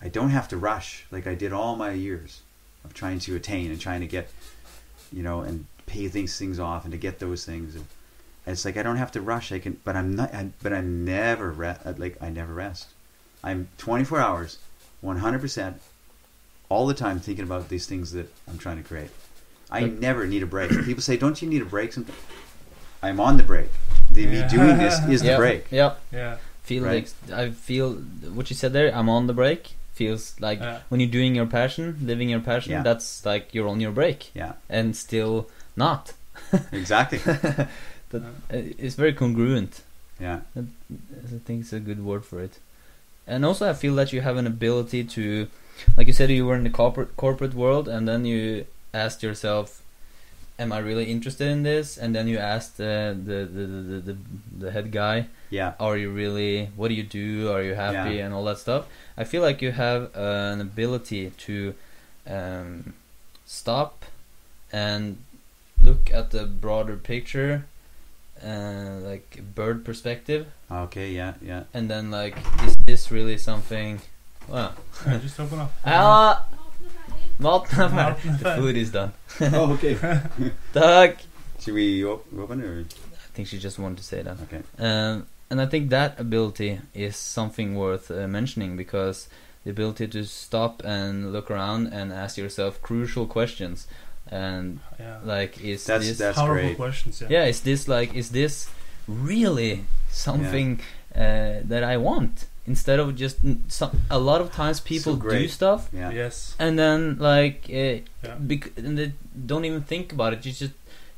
I don't have to rush like I did all my years of trying to attain and trying to get you know and pay these things off and to get those things. And it's like I don't have to rush. I can, but I'm not. I, but I'm never re- like I never rest. I'm 24 hours, 100% all the time thinking about these things that I'm trying to create. I never need a break. People say, "Don't you need a break?" Sometimes I'm on the break. The, Me doing this is the yeah break. yeah Yeah. feel Right. like I feel what you said there. I'm on the break. Feels like Yeah. when you're doing your passion, living your passion. Yeah. That's like you're on your break, Yeah, and still not. exactly. That uh, it's very congruent. Yeah, I think it's a good word for it. And also, I feel that you have an ability to, like you said, you were in the corporate corporate world, and then you asked yourself, "Am I really interested in this?" And then you asked uh, the, the, the the the the head guy, yeah, "Are you really? What do you do? Are you happy?" Yeah. And all that stuff. I feel like you have uh, an ability to um, stop and look at the broader picture, uh, like bird perspective okay, yeah, yeah. and then like is this really something well Yeah, just open up. ah maten er ferdig. Er the food is done oh, okay. Takk Should we open it? Or? I think she just wanted to say that Okay. um, and I think that ability is something worth uh, mentioning because the ability to stop and look around and ask yourself crucial questions and Yeah. like is That's- this that's Powerful great. questions. Yeah. yeah is this like is this really something uh, that I want instead of just some, a lot of times people do stuff Yeah. Yes. and then like uh, Yeah. bec- and they don't even think about it. You just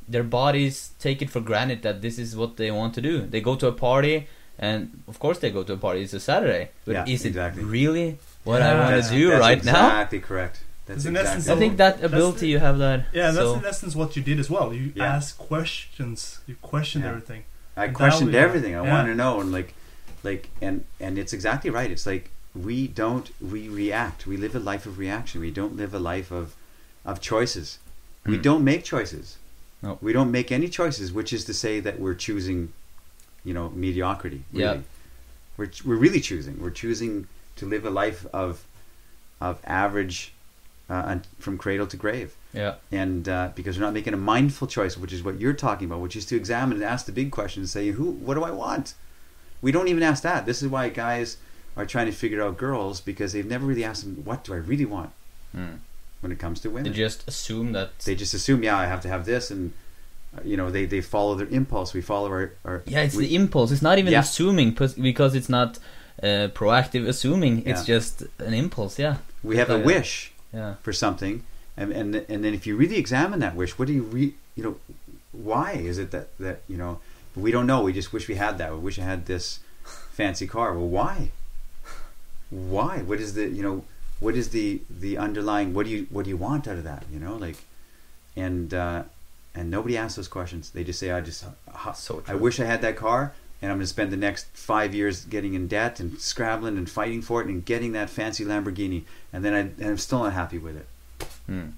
their bodies take it for granted that this is what they want to do. They go to a party, and of course they go to a party. It's a Saturday, but Yeah, is it exactly. really what I want that's- to do That's right now? exactly correct. That's in exactly essence I think that ability the- you have that. Yeah, and that's so, in essence what you did as well. You Yeah. ask questions. You questioned Yeah. everything. I And questioned that we- everything. I want to know, and like, like, and and it's exactly right. It's like we don't we react. We live a life of reaction. We don't live a life of of choices. We Mm. don't make choices. No. We don't make any choices, which is to say that we're choosing, you know, mediocrity. Yeah. We're we're really choosing. We're choosing to live a life of of average, uh, and from cradle to grave yeah, and uh, because we're not making a mindful choice, which is what you're talking about, which is to examine and ask the big question and say, "Who? What do I want?" We don't even ask that. This is why guys are trying to figure out girls because they've never really asked them, "What do I really want?" Mm. When it comes to women? they just assume that. they just assume, "Yeah, I have to have this," and uh, you know, they they follow their impulse. We follow our, our yeah, it's we- the impulse. It's not even Yeah. assuming because it's not uh, proactive assuming. It's Yeah. just an impulse. Yeah, we have a wish yeah, for something, and and and then if you really examine that wish, what do you re, you know, why is it that that you know we don't know? We just wish we had that. We wish I had this fancy car. Well, why? Why? What is the you know what is the the underlying? What do you what do you want out of that? You know, like, and uh, and nobody asks those questions. They just say, I just uh, so I wish I had that car. And I'm going to spend the next five years getting in debt and scrabbling and fighting for it and getting that fancy Lamborghini, and then I and I'm still not happy with it. Mm.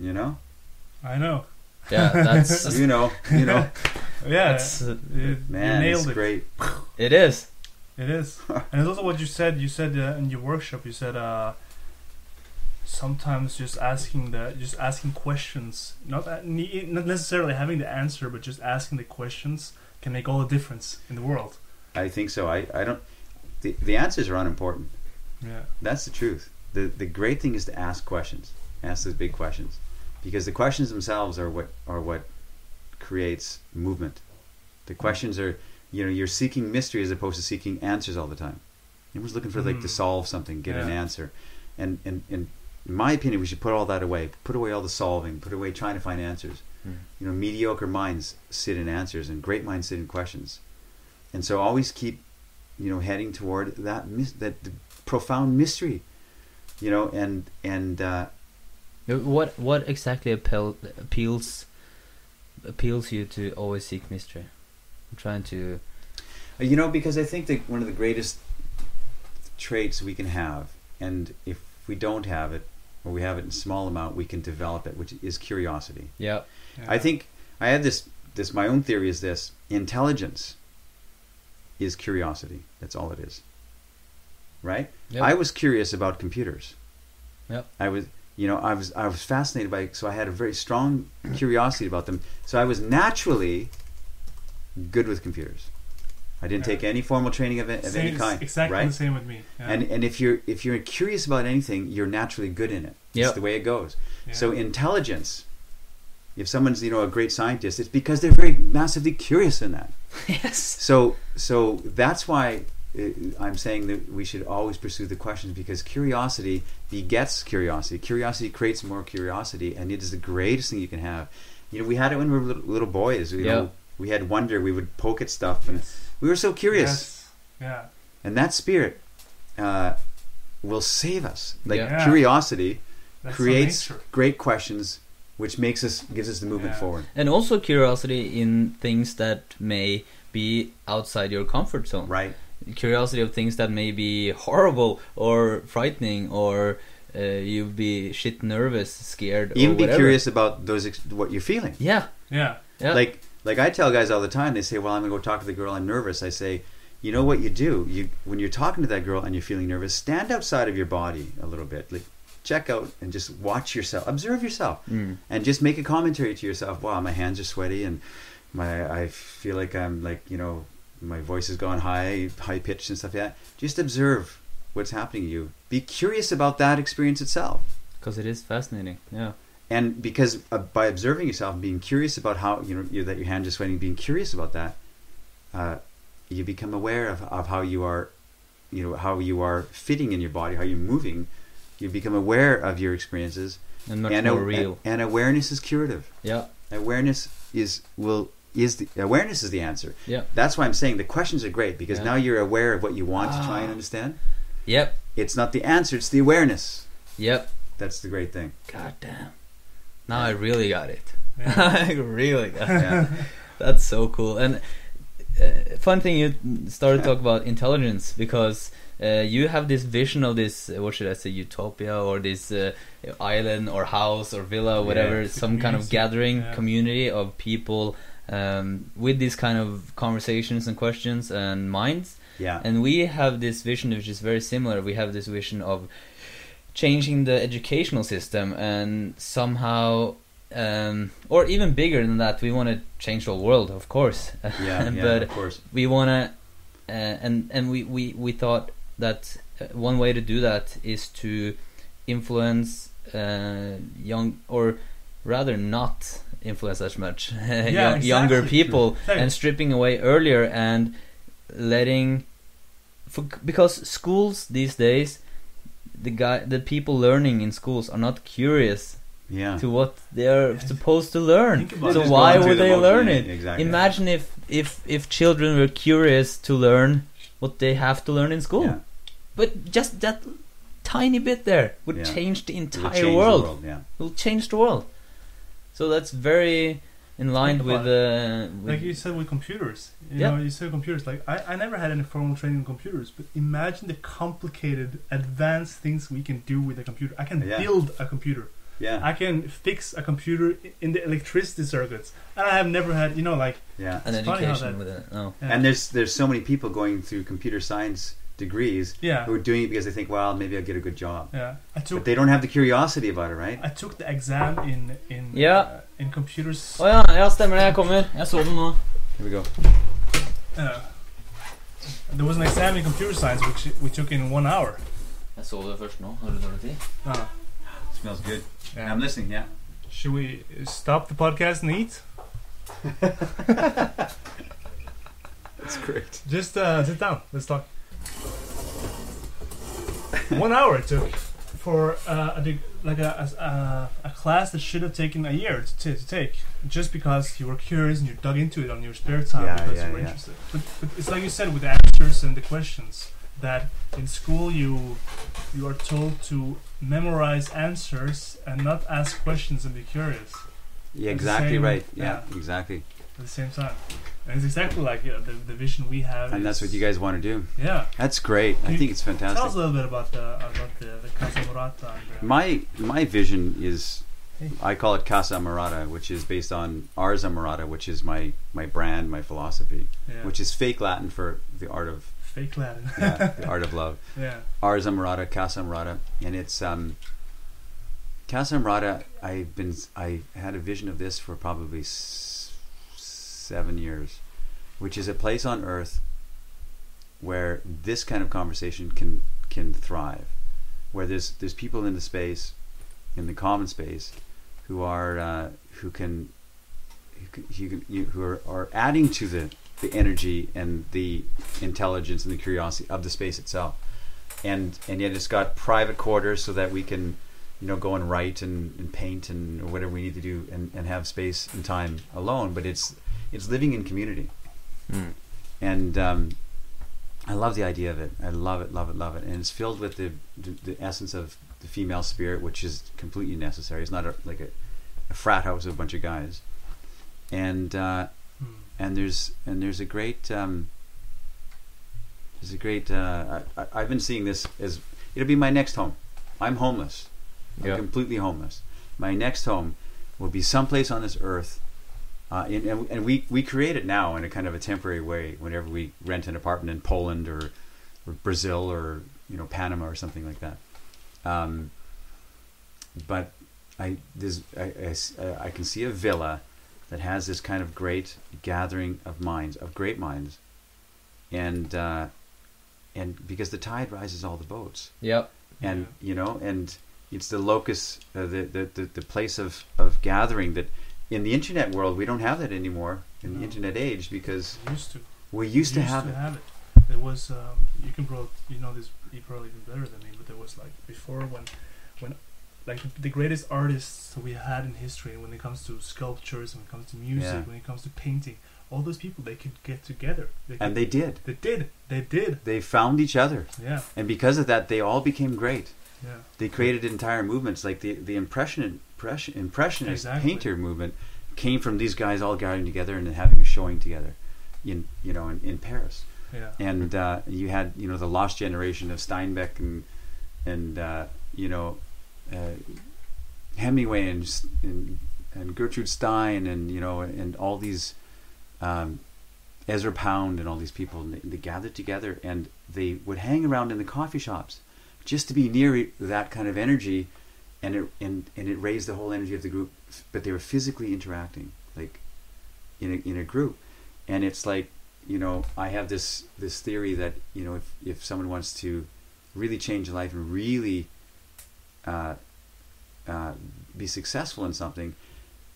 You know, I know. Yeah, that's you know, you know. Yeah, That's, uh, you, you Man, nailed it's it. great. it is. It is, and it's also what you said. You said uh, in your workshop. You said uh, sometimes just asking the just asking questions, not that not necessarily having the answer, but just asking the questions can make all the difference in the world. I think so. I, I don't. The the answers are unimportant. Yeah, That's the truth. the The great thing is to ask questions. Ask those big questions, because the questions themselves are what are what creates movement. The questions are, you know, you're seeking mystery as opposed to seeking answers all the time. Everyone's looking for like to Mm. solve something, get an answer, and and and in my opinion, we should put all that away. Put away all the solving. Put away trying to find answers. Mm. You know, mediocre minds sit in answers, and great minds sit in questions. And so, always keep, you know, heading toward that that profound mystery. You know, and and uh, Uh, what what exactly appeal, appeals appeals you to always seek mystery? I'm trying to. Uh, you know, because I think that one of the greatest traits we can have, and if we don't have it, or we have it in small amount, we can develop it, which is curiosity. Yeah. I think I have this. This my own theory is this: intelligence is curiosity. That's all it is. Right? Yep. I was curious about computers. Yep. I was, you know, I was I was fascinated by. So I had a very strong curiosity about them. So I was naturally good with computers. I didn't Yeah. take any formal training of, it, of Same- any kind. exactly right? the same with me. Yeah. And and if you're if you're curious about anything, you're naturally good in it. Yep. It's the way it goes. Yeah. So intelligence, if someone's you know a great scientist, it's because they're very massively curious in that. yes. So so that's why I'm saying that we should always pursue the questions because curiosity begets curiosity. Curiosity creates more curiosity, and it is the greatest thing you can have. You know, we had it when we were little, little boys. You Yeah. know, we had wonder. We would poke at stuff, and Yes. we were so curious. Yes. Yeah. And that spirit uh, will save us. Like Yeah. curiosity That's creates great questions, which makes us gives us the movement Yeah. forward. And also curiosity in things that may be outside your comfort zone. Right. Curiosity of things that may be horrible or frightening or uh, you'd be shit nervous, scared. or Even be curious about those ex- what you're feeling. Yeah. Yeah. Yeah. Like like I tell guys all the time. They say, "Well, I'm gonna go talk to the girl. I'm nervous." I say, "You know what you do? You when you're talking to that girl and you're feeling nervous, stand outside of your body a little bit. Like check out and just watch yourself, observe yourself, Mm. and just make a commentary to yourself. Wow, my hands are sweaty and my I feel like I'm like you know my voice has gone high, high pitched and stuff. Yeah, just observe what's happening to you. Be curious about that experience itself. Because it is fascinating. Yeah. and because uh, by observing yourself and being curious about how you know you, that your hand is sweating, being curious about that, uh, you become aware of, of how you are, you know, how you are fitting in your body, how you're moving. You become aware of your experiences, And much and, more real. and awareness is curative. Yeah. Awareness is will is the awareness is the answer. Yeah. That's why I'm saying the questions are great because Yeah. now you're aware of what you want to try and Ah. understand. Yep. It's not the answer; it's the awareness. Yep. That's the great thing. God damn. Now I really got it. Yeah. I really got it. Yeah. That's so cool. And uh, fun thing you started to talk about intelligence because uh, you have this vision of this uh, what should I say utopia or this uh, island or house or villa whatever Yeah. some kind of gathering Yeah. community of people um, with these kind of conversations and questions and minds Yeah. and we have this vision which is very similar. We have this vision of changing the educational system and somehow, um, or even bigger than that, we want to change the world, of course. yeah. yeah. but of course. we want to, uh, and and we, we, we thought that uh, one way to do that is to influence uh, young, or rather not influence as much young, younger exactly. people Exactly. and stripping away earlier and letting for, because schools these days the guy the people learning in schools are not curious Yeah. to what they are supposed to learn so why would they motion, learn it Exactly. imagine if if if children were curious to learn what they have to learn in school Yeah. but just that tiny bit there would Yeah. change the entire change the world. Yeah. It will change the world so that's very in line Think with, about uh, with like you said with computers you Yeah. know you said computers like I, I never had any formal training in computers but imagine the complicated advanced things we can do with a computer i can Yeah. build a computer Yeah. i can fix a computer in the electricity circuits and i have never had you know like yeah. an It's funny how education that- with it no yeah. And there's there's so many people going through computer science degrees yeah who are doing it because they think, well, maybe I'll get a good job. yeah i But took they don't have the curiosity about it, right? i took the exam in in yeah. uh, in computers Å ja, ja, stemmer det. Jeg kommer. Jeg så den nå. Here we go. uh, there was an exam in computer science which we took in one hour Jeg så det først nå. Har du dårlig tid? uh, smells good. yeah. I'm listening. Yeah. should we stop the podcast and eat That's great. Just uh, sit down. Let's talk. One hour it took for uh, a like a, a a class that should have taken a year to, t- to take, just because you were curious and you dug into it on your spare time Yeah, because yeah, you were yeah. interested. But, but it's like you said with the answers and the questions that in school you you are told to memorize answers and not ask questions and be curious Yeah, exactly same- right. Yeah, yeah. exactly. at the same time. And it's exactly like the, the vision we have. And that's what you guys want to do. Yeah. That's great. I think it's fantastic. Tell us a little bit about the about the, the Casa Morata. Uh, My my vision is. I call it Casa Amorata, which is based on Ars Amorata, which is my my brand, my philosophy, yeah. which is fake Latin for the art of fake Latin. yeah, the art of love. yeah. Ars Amorata, Casa Amorata, and it's um, Casa Amorata. I've been I had a vision of this for probably seven years, which is a place on earth where this kind of conversation can can thrive, where there's there's people in the space, in the common space, who are uh, who can who, can, who, are, are adding to the the energy and the intelligence and the curiosity of the space itself. And and yet it's got private quarters so that we can you know go and write and, and paint and whatever we need to do and, and have space and time alone but it's it's living in community Mm. and um, I love the idea of it I love it love it love it and it's filled with the the, the essence of the female spirit which is completely necessary it's not a, like a, a frat house of a bunch of guys and uh, Hmm. and there's and there's a great um, there's a great uh, I, I- I've been seeing this as it'll be my next home. I'm homeless. I'm Yeah. completely homeless. My next home will be someplace on this earth. Uh, and, and we, we create it now in a kind of a temporary way whenever we rent an apartment in Poland or, or Brazil or you know Panama or something like that. Um, but I, there's, I, I uh, I can see a villa that has this kind of great gathering of minds, of great minds, and uh, and because the tide rises all the boats, Yep. and you know, and it's the locus, uh, the, the the the place of of gathering that in the internet world we don't have that anymore in the internet age because We used to. we used, to have it. it. There was um, you can probably you know this you probably even better than me, but there was like before when when like the, the greatest artists we had in history when it comes to sculptures, when it comes to music, Yeah. when it comes to painting, all those people they could get together. They could, and they did. they did. They did. They found each other, Yeah. and because of that, they all became great. Yeah. They created entire movements, like the the impression impression impressionist Exactly. painter movement came from these guys all gathering together and having a showing together, in you know in, in Paris. Yeah. and uh, you had you know the lost generation of Steinbeck and and uh, you know uh, Hemingway and, and and Gertrude Stein and you know and all these um, Ezra Pound and all these people and they, they gathered together and they would hang around in the coffee shops just to be near that kind of energy and it and, and it raised the whole energy of the group but they were physically interacting like in a, in a group and it's like you know I have this this theory that you know if if someone wants to really change life and really uh, uh, be successful in something,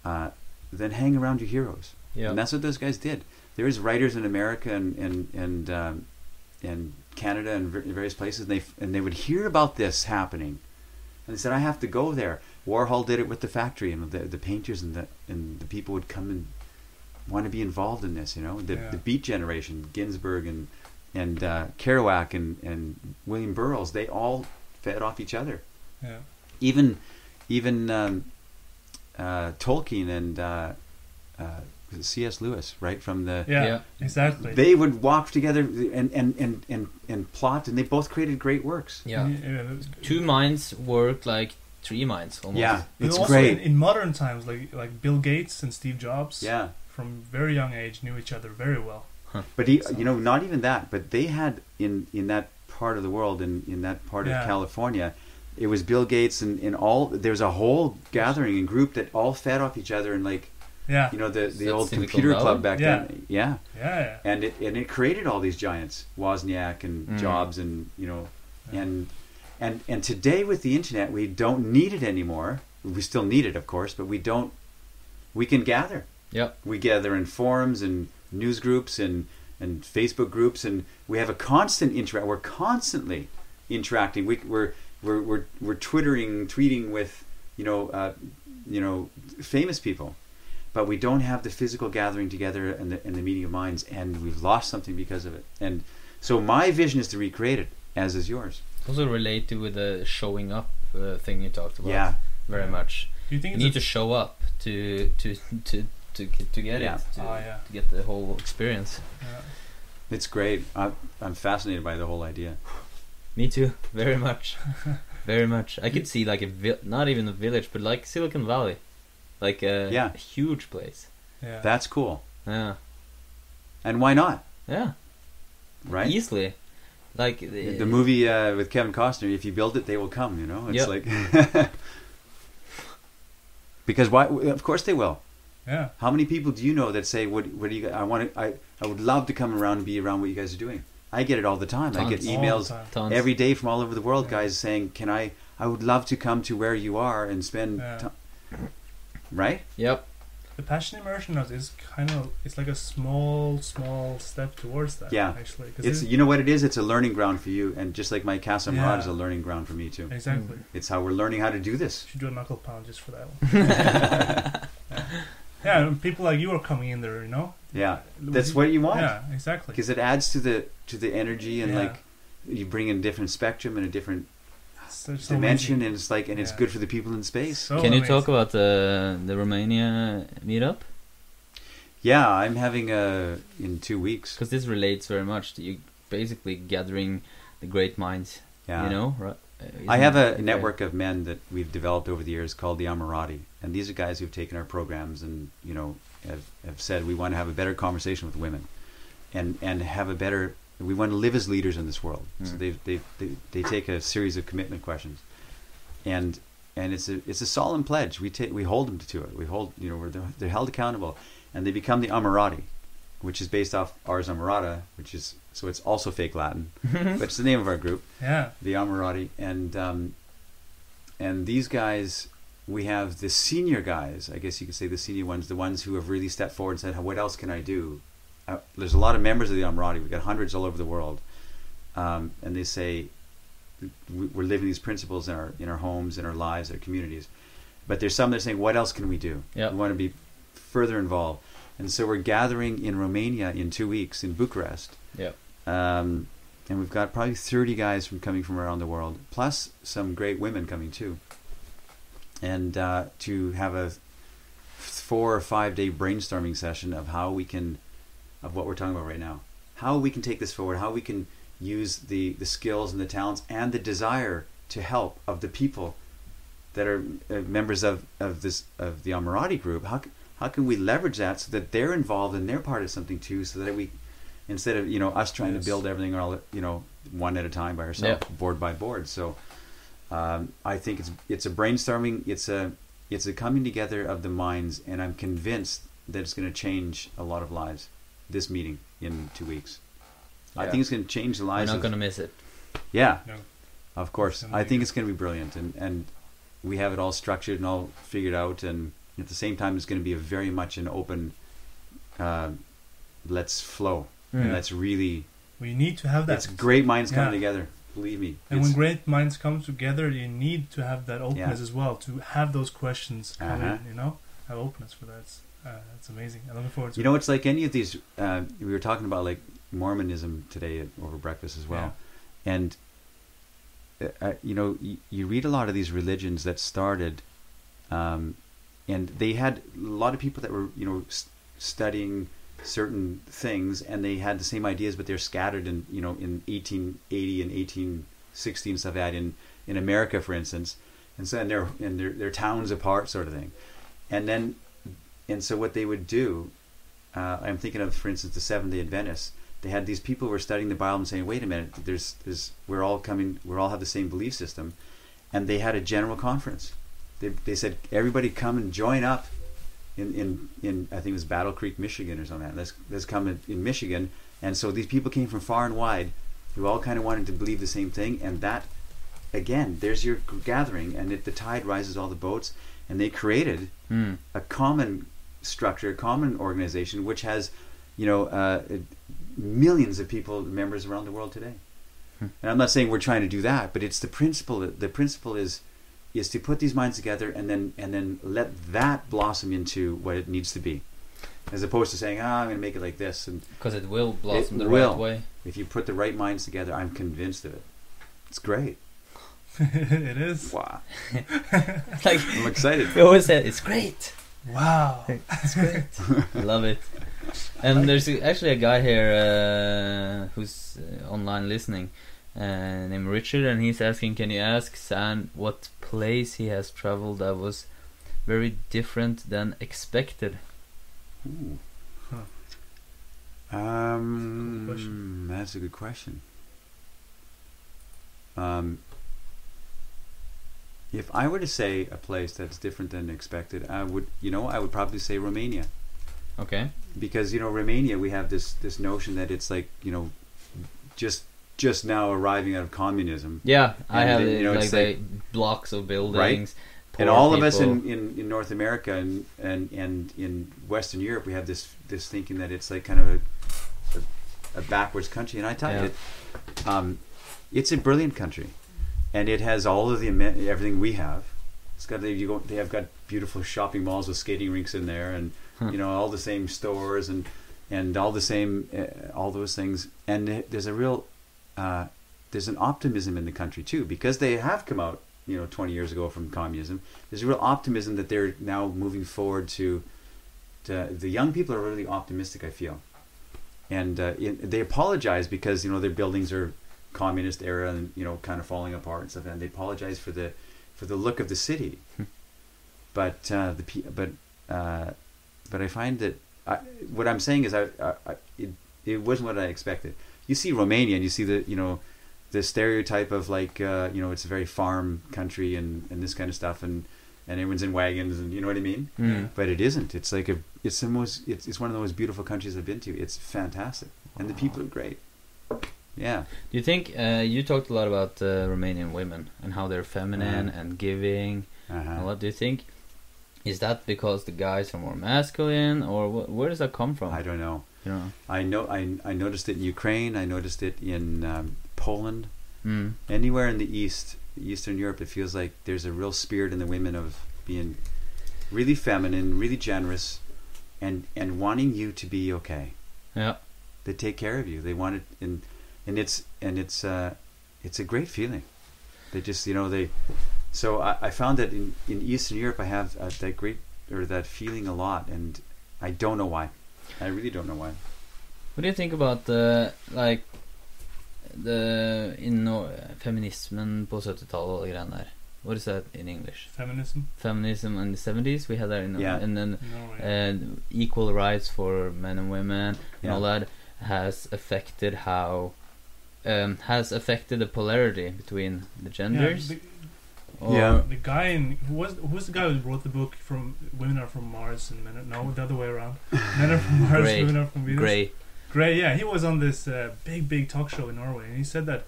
uh, then hang around your heroes. Yeah. And that's what those guys did. There was writers in America and and and um, and Canada and various places, and they and they would hear about this happening, and they said, "I have to go there." Warhol did it with the factory, and the the painters and the and the people would come and want to be involved in this. You know, the Yeah. the Beat generation, Ginsberg and and uh, Kerouac and and William Burroughs, they all fed off each other Yeah. even even um, uh, Tolkien and uh, uh, C.S. Lewis, right from the Yeah. Yeah. Exactly. they would walk together and and, and, and and plot, and they both created great works. Yeah. Yeah. Two minds work like three minds almost. Yeah, it's also great. In, in modern times, like like Bill Gates and Steve Jobs, yeah, from very young age knew each other very well. but he, So- you know, not even that, but they had in in that part of the world, in in that part Yeah. of California. It was Bill Gates and, and all. There's a whole gathering and group that all fed off each other and like Yeah. you know the the old computer Valley? club back Yeah. then. Yeah, yeah. Yeah. and it and it created all these giants, Wozniak and Mm. Jobs, and you know, Yeah. and and and today with the internet, we don't need it anymore. We still need it, of course, but we don't. We can gather. Yep. We gather in forums and news groups and and Facebook groups, and we have a constant interact. We're constantly interacting. We, we're we're we're we're twittering, tweeting with you know uh, you know famous people, but we don't have the physical gathering together and the and the meeting of minds, and we've lost something because of it. And so my vision is to recreate it, as is yours. Also related with the showing up uh, thing you talked about. Yeah. Very Yeah. much. Do you think You need to show up to to to to get, to get Yeah. it. To, Oh, yeah. to get the whole experience. yeah. It's great. I'm, I'm fascinated by the whole idea. Me too. Very much. Very much. I could see like a vi- not even a village, but like Silicon Valley, like a Yeah. huge place. yeah. That's cool. Yeah. And why not? Yeah. Right? Easily. Like The the movie uh, with Kevin Costner, if you build it, they will come. You know, it's Yep. like because why? Of course they will. yeah. How many people do you know that say, "What? What do you? I want to. I, I would love to come around and be around what you guys are doing." I get it all the time. I get Tons. All the emails time. Every day from all over the world, Yeah. guys saying, "Can I? I would love to come to where you are and spend Yeah. time." Right? Yep. The passion immersion is- is kind of it's like a small small step towards that. Yeah. Actually, 'cause It's it- you know what it is. It's a learning ground for you, and just like my Casa Amorata Yeah. is a learning ground for me too. exactly. Mm. It's how we're learning how to do this. Should do a knuckle pound just for that one. yeah. yeah, people like you are coming in there, you know. Yeah, that's what you want. Yeah, exactly. because it adds to the to the energy and Yeah. like you bring in a different spectrum and a different Such so dimension amazing. and it's like and it's good for the people in space So Can you talk about the the Romania meetup? yeah i'm having a in two weeks Because this relates very much to you basically gathering the great minds. yeah You know, right? Uh, i have a it network of men that we've developed over the years called the Amorati and these are guys who've taken our programs and you know have, have said we want to have a better conversation with women and and have a better we want to live as leaders in this world so Mm. they they they they take a series of commitment questions and and it's a it's a solemn pledge we take we hold them to it we hold you know we're they're, they're held accountable and they become the Amorati which is based off Ars Amorata which is so it's also fake latin but it's the name of our group Yeah, the Amorati, and um, and these guys, we have the senior guys. I guess you could say the senior ones, the ones who have really stepped forward and said, "What else can I do?" Uh, there's a lot of members of the Amorati. We've got hundreds all over the world, um, and they say we- we're living these principles in our in our homes, in our lives, our communities. But there's some that are saying, "What else can we do? Yeah. We want to be further involved." and so we're gathering in Romania in two weeks in Bucharest. Yeah. Um, and we've got probably 30 guys from coming from around the world, plus some great women coming too. And uh, to have a four or five day brainstorming session of how we can, of what we're talking about right now, how we can take this forward, how we can use the, the skills and the talents and the desire to help of the people that are uh, members of, of this of the Amorati group. How how can we leverage that so that they're involved and they're part of something too, so that we instead of you know us trying Yes. to build everything all you know one at a time by ourselves, Yeah. board by board. So um, I think it's it's a brainstorming. It's a it's a coming together of the minds, and I'm convinced that it's going to change a lot of lives. This meeting in two weeks, I think it's going to change the lives. We're lives. not gonna miss it. yeah, No. of course. It's I think it's going to be brilliant, and and we have it all structured and all figured out, and at the same time, it's going to be a very much an open. Uh, let's flow. Mm. Let's really. We need to have that. It's great minds coming Yeah. together. Believe me. And when great minds come together, you need to have that openness Yeah. as well to have those questions come Uh-huh. in. You know, have openness for that. Uh, that's amazing. I'm looking forward to. You know, it's like any of these. Uh, we were talking about like Mormonism today at, over breakfast as well, and uh, you know, you, you read a lot of these religions that started, um, and they had a lot of people that were you know s- studying certain things, and they had the same ideas, but they're scattered in you know in 1880 and 1860 and stuff like that in in America, for instance, and so and they're and they're, they're towns apart, sort of thing, and then and so what they would do, uh, I'm thinking of, for instance, the Seventh Day Adventists. They had these people who were studying the Bible and saying, "Wait a minute, there's, there's, we're all coming, we all have the same belief system," and they had a general conference. They, they said, "Everybody come and join up." In, in, in I think it was Battle Creek, Michigan, or something. Let's let's come in, in Michigan, and so these people came from far and wide, who all kind of wanted to believe the same thing, and that, again, there's your gathering, and it, the tide rises all the boats, and they created Mm. a common structure, a common organization, which has, you know, uh, millions of people, members around the world today. Hmm. And I'm not saying we're trying to do that, but it's the principle. The principle is is to put these minds together and then and then let that blossom into what it needs to be, as opposed to saying, "Ah, I'm going to make it like this." And Because it will blossom It the will. right way. if you put the right minds together, I'm convinced of it. It's great. it is. Wow, like I'm excited. we always said, it's great. Wow. that's great. I love it. And there's a- actually a guy here uh, who's uh, online listening, uh, named Richard, and he's asking, "Can you ask Zan what place he has traveled that was very different than expected?" Ooh. Huh. Um, Good question. that's a good question. Um, if I were to say a place that's different than expected, I would, you know, I would probably say Romania, Okay. because you know, Romania, we have this this notion that it's like, you know, just just now arriving out of communism, Yeah, I And have then, you know, like the blocks of buildings. Right? and all of us in, in, in North America and, and and in Western Europe, we have this this thinking that it's like kind of a a, a backwards country. And I tell Yeah. you, um, it's a brilliant country, and it has all of the everything we have. It's got you go, they have got beautiful shopping malls with skating rinks in there, and Huh. you know all the same stores and and all the same uh, all those things. And there's a real uh, there's an optimism in the country too because they have come out you know 20 years ago from communism there's a real optimism that they're now moving forward to, to the young people are really optimistic i feel and uh, in, they apologize because you know their buildings are communist era and you know kind of falling apart and stuff and they apologize for the for the look of the city. Hmm. but uh, the but uh, but i find that I, what i'm saying is i, I, I it, it wasn't what i expected. You see romania and you see the you know the stereotype of like uh, you know it's a very farm country and, and this kind of stuff and and everyone's in wagons and you know what I mean? Mm. but it isn't. It's like a it's the most it's, it's one of the most beautiful countries I've been to. It's fantastic. And the people are great yeah Do you think uh, you talked a lot about uh, Romanian women and how they're feminine Uh-huh. and giving? uh-huh. What do you think? Is that because the guys are more masculine, or wh- where does that come from? I don't know you know. I know I, I noticed it in Ukraine I noticed it in um, Poland Mm. anywhere in the east eastern europe it feels like there's a real spirit in the women of being really feminine really generous and and wanting you to be okay. Yeah. They take care of you. They want it, and and it's and it's uh, it's a great feeling. They just you know they. So I, I found that in, in Eastern Europe I have uh, that great or that feeling a lot, and I don't know why. I really don't know why. What do you think about the like the in no, feminismen på 70-tallet og de greiene der? What is that in English? Feminism. Feminism in the 70s. We had that in Yeah. and then Norway. and equal rights for men and women and all that has affected how um, has affected the polarity between the genders. Yeah, or Yeah. the, the guy in who was who was the guy who wrote the book from Women Are from Mars and Men Are no the other way around. Men are from Mars, Gray. Women Are from Venus. Gray. Gray, yeah, he was on this uh, big, big talk show in Norway, and he said that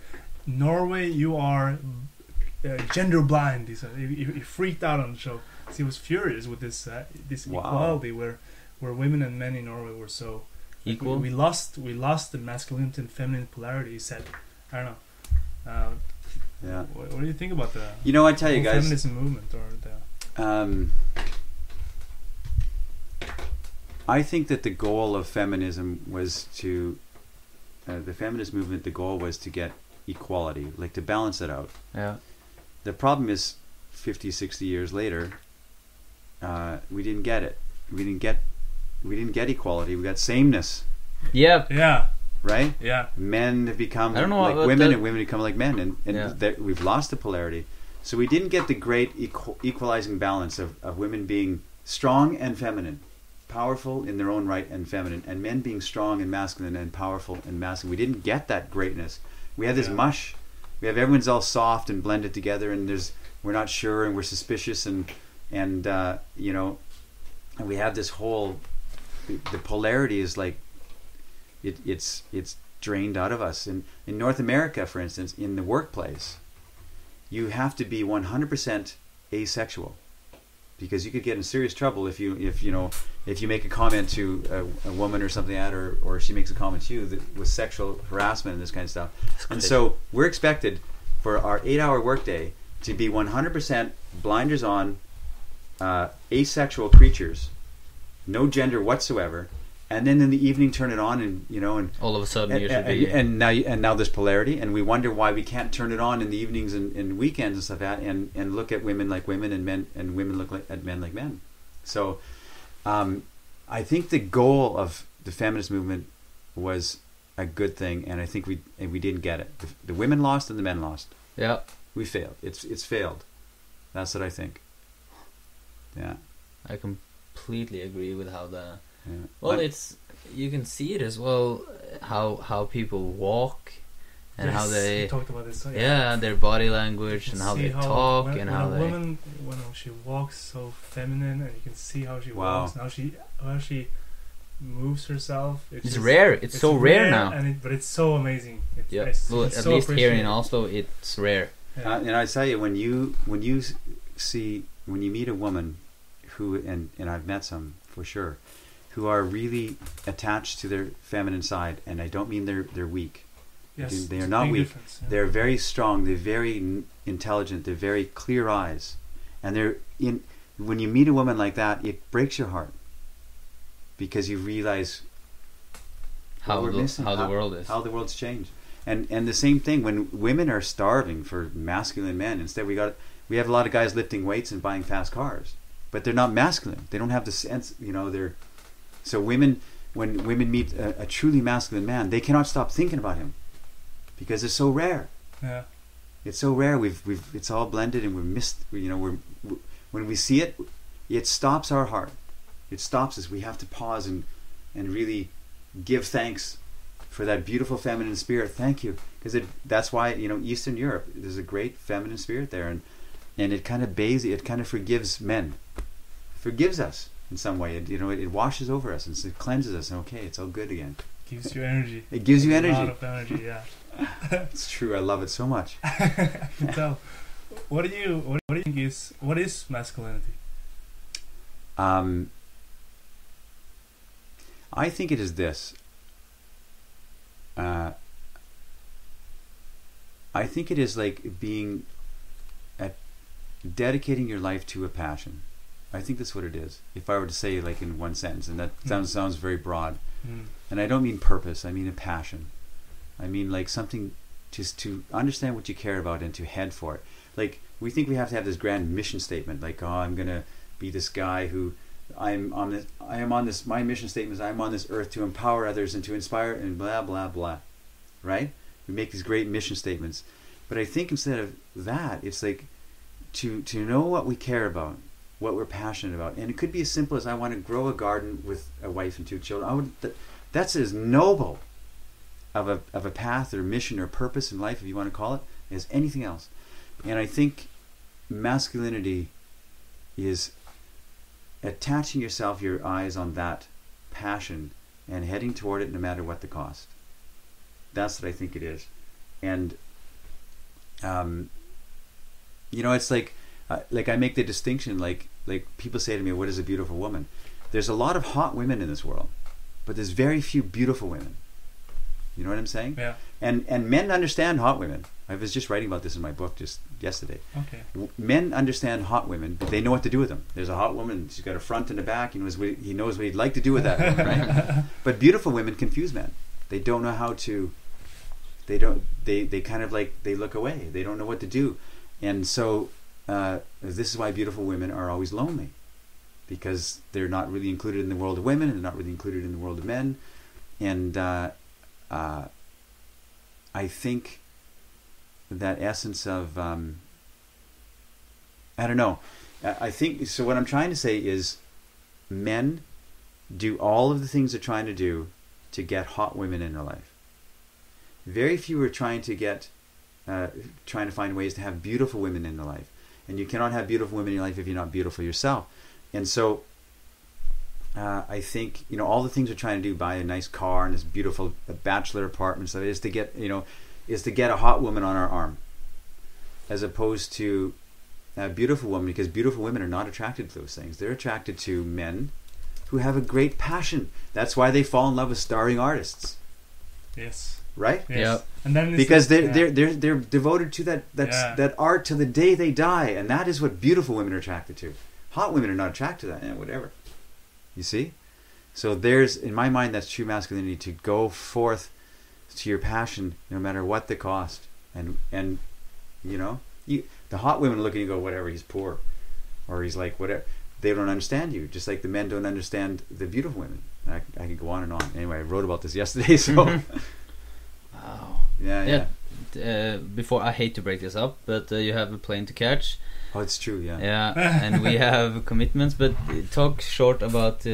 Norway, you are uh, gender blind. He said he, he he freaked out on the show. 'cause He was furious with this uh, this Wow. equality where where women and men in Norway were so like, Equal. We, we lost we lost the masculinity and feminine polarity. He said, I don't know. Uh, Yeah. what, what do you think about the You know, I tell you guys. feminism movement or the Um, I think that the goal of feminism was to, uh, the feminist movement, the goal was to get equality, like to balance it out. Yeah. The problem is, 50, 60 years later, uh, we didn't get it. We didn't get, we didn't get equality. We got sameness, Yeah. yeah right? yeah men have become I don't know like women the- and women become like men and, and Yeah. that we've lost the polarity so we didn't get the great equal, equalizing balance of, of women being strong and feminine powerful in their own right and feminine and men being strong and masculine and powerful and masculine we didn't get that greatness we have this Yeah. mush we have everyone's all soft and blended together and there's we're not sure and we're suspicious and and uh, you know and we have this whole the, polarity is like it, it's it's drained out of us. In in North America, for instance, in the workplace, you have to be 100% asexual because you could get in serious trouble if you if you know if you make a comment to a, a woman or something like that or or she makes a comment to you that with sexual harassment and this kind of stuff. And so we're expected for our eight-hour workday to be 100% blinders on, uh, asexual creatures, no gender whatsoever, and then in the evening turn it on and you know and all of a sudden and, and, be and now and now there's polarity and we wonder why we can't turn it on in the evenings and, and weekends and stuff like that and and look at women like women and men and women look like, at men like men. So um, I think the goal of the feminist movement was a good thing and I think we and we didn't get it. The, the women lost and the men lost. Yeah. we failed. It's it's failed. That's what I think. Yeah. I completely agree with how the yeah well, But- it's you can see it as well how how people walk and how they we talked about this so, yeah their body language and how see they talk when, and when how a they woman when she walks so feminine and you can see how she Wow. walks how she how she moves herself it's just- rare it's, so rare, now and it, but it's so amazing it's, yeah it's, well it's at so least here in appreciated. Oslo it's rare Yeah. Uh, and I tell you, when you when you see when you meet a woman who and and I've met some for sure, who are really attached to their feminine side, and I don't mean they're they're weak. yes, they are not weak. yeah. They're very strong. They're very intelligent. They're very clear eyes, and they're in. When you meet a woman like that, it breaks your heart because you realize how we're the, missing, how the world is how the world's changed. And and the same thing when women are starving for masculine men. Instead, we got we have a lot of guys lifting weights and buying fast cars, but they're not masculine. They don't have the sense. You know, they're so women. When women meet a, a truly masculine man, they cannot stop thinking about him because it's so rare. yeah It's so rare. We've we've it's all blended and we're missed. You know, we're w- when we see it, it stops our heart. It stops us. We have to pause and and really give thanks for that beautiful feminine spirit. Thank you, because it that's why you know Eastern Europe. There's a great feminine spirit there, and and it kind of bathes. It kind of forgives men, forgives us in some way. It, you know, it, it washes over us and it cleanses us. And okay, it's all good again. gives you energy It gives you energy. A lot of energy yeah It's true. I love it so much. I can tell what do you what, what do you think is what is masculinity Um, I think it is this. Uh, I think it is like being at dedicating your life to a passion, I think that's what it is. If I were to say like in one sentence, and that sounds sounds very broad, Mm. and I don't mean purpose. I mean a passion. I mean like something just to understand what you care about and to head for it. Like we think we have to have this grand mission statement, like oh, I'm gonna be this guy who I'm on this. I am on this. My mission statement is I'm on this earth to empower others and to inspire and blah blah blah. Right? We make these great mission statements, but I think instead of that, it's like to to know what we care about, what we're passionate about, and it could be as simple as I want to grow a garden with a wife and two children. I would. Th- that's as noble of a of a path or mission or purpose in life, if you want to call it, as anything else. And I think masculinity is attaching yourself, your eyes on that passion, and heading toward it no matter what the cost. That's what I think it is, and um, you know, it's like uh, like I make the distinction. Like like people say to me, "What is a beautiful woman?" There's a lot of hot women in this world, but there's very few beautiful women. You know what I'm saying? Yeah. And and men understand hot women. I was just writing about this in my book just yesterday. Okay. Men understand hot women, but they know what to do with them. There's a hot woman; she's got a front and a back. He knows what he knows what he'd like to do with that, woman, right? But beautiful women confuse men. They don't know how to. They don't. They they kind of like they look away. They don't know what to do, and so uh, this is why beautiful women are always lonely, because they're not really included in the world of women, and they're not really included in the world of men, and uh, uh, I think that essence of um, I don't know. I think so. What I'm trying to say is, men do all of the things they're trying to do to get hot women in their life. Very few are trying to get, uh, trying to find ways to have beautiful women in their life. And you cannot have beautiful women in your life if you're not beautiful yourself. And so, uh, I think you know all the things we're trying to do: buy a nice car and this beautiful bachelor apartment. Is to get you know, is to get a hot woman on our arm, as opposed to a beautiful woman. Because beautiful women are not attracted to those things. They're attracted to men who have a great passion. That's why they fall in love with starring artists, Yes. Right? Yes. Yep. And then Because they're yeah. they're they're they're devoted to that that Yeah. that art to the day they die, and that is what beautiful women are attracted to. Hot women are not attracted to that. Yeah, whatever. You see, so there's in my mind that's true masculinity to go forth to your passion no matter what the cost, and and you know you the hot women look at you and go whatever he's poor, or he's like whatever. They don't understand you, just like the men don't understand the beautiful women. I, I could go on and on. Anyway, I wrote about this yesterday, so mm-hmm. Wow. yeah, yeah. Yeah. Uh, before I hate to break this up, but uh, you have a plane to catch. Oh, it's true. Yeah. Yeah, and we have commitments. But uh, talk short about uh,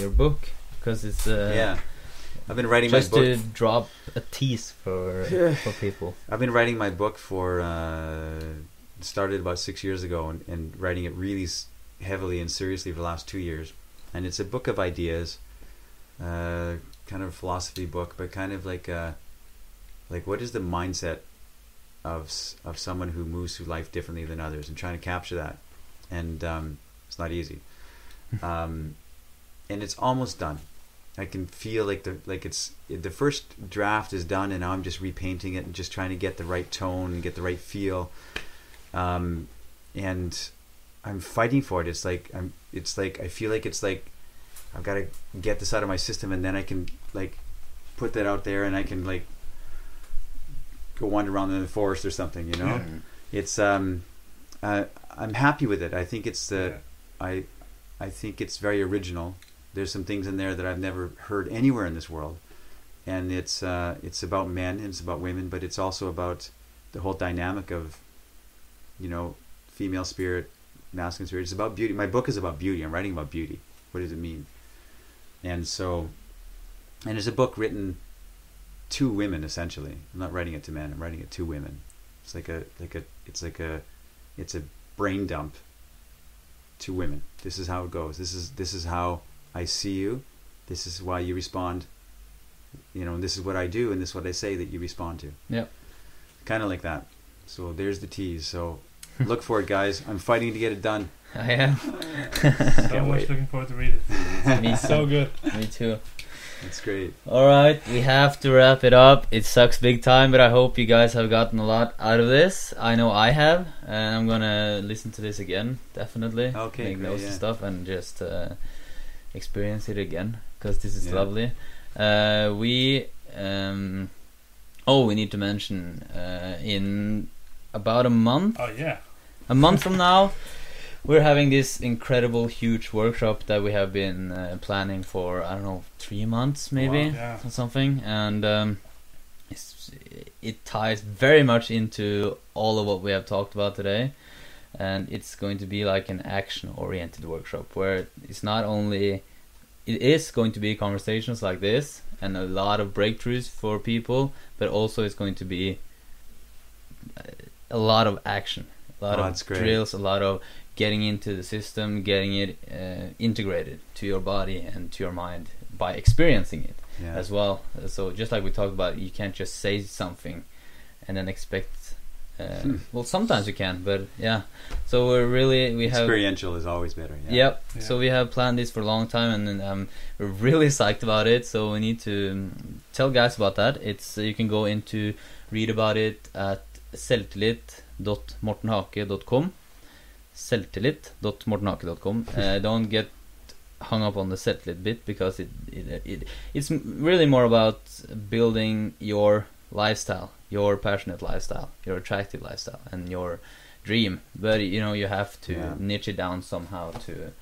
your book because it's uh, yeah. I've been writing just my book. to drop a tease for for people. I've been writing my book for uh, started about six years ago, and, and writing it really heavily and seriously for the last two years. And it's a book of ideas, uh, kind of a philosophy book, but kind of like uh like what is the mindset of of someone who moves through life differently than others, and trying to capture that. And um, it's not easy. um, and it's almost done. I can feel like the like it's the first draft is done, and now I'm just repainting it and just trying to get the right tone and get the right feel. Um, and I'm fighting for it. It's like I'm. It's like I feel like it's like I've got to get this out of my system, and then I can like put that out there, and I can like go wander around in the forest or something. You know, it's um, uh, I'm happy with it. I think it's the Yeah. I I think it's very original. There's some things in there that I've never heard anywhere in this world, and it's uh, it's about men and it's about women, but it's also about the whole dynamic of, you know, female spirit, masculine spirit. It's about beauty. My book is about beauty. I'm writing about beauty. What does it mean? And so, and it's a book written to women essentially. I'm not writing it to men. I'm writing it to women. It's like a like a it's like a it's a brain dump to women. This is how it goes. This is this is how I see you. This is why you respond. You know, and this is what I do, and this is what I say that you respond to. Yep. Kind of like that. So there's the tease. So look for it, guys. I'm fighting to get it done. I am. So Can't much wait. looking forward to read it. Me so good. Me too. That's great. All right, we have to wrap it up. It sucks big time, but I hope you guys have gotten a lot out of this. I know I have, and I'm gonna listen to this again, definitely. Okay, make great, notes yeah. and stuff, and just uh, experience it again because this is Yeah. lovely. Uh, we um, oh, we need to mention uh, in about a month Oh yeah. a month from now we're having this incredible huge workshop that we have been uh, planning for i don't know three months maybe Wow, yeah. or something and um, it's, it ties very much into all of what we have talked about today and it's going to be like an action oriented workshop where it's not only it is going to be conversations like this and a lot of breakthroughs for people but also it's going to be uh, a lot of action a lot Oh, of that's great. drills a lot of getting into the system getting it uh, integrated to your body and to your mind by experiencing it Yeah. as well. So just like we talked about, you can't just say something and then expect. Uh, Hmm. well, sometimes you can, but yeah. So we're really we have. Experiential is always better. Yeah. Yep. Yeah. So we have planned this for a long time, and then, um, we're really psyched about it. So we need to um, tell guys about that. It's uh, you can go into read about it at selvtillit.mortenhake.com. Selvtillit.mortenhake.com. Uh, don't get hung up on the selvtillit bit because it, it, it it's really more about building your lifestyle, your passionate lifestyle, your attractive lifestyle, and your dream. But you know you have to Yeah. niche it down somehow to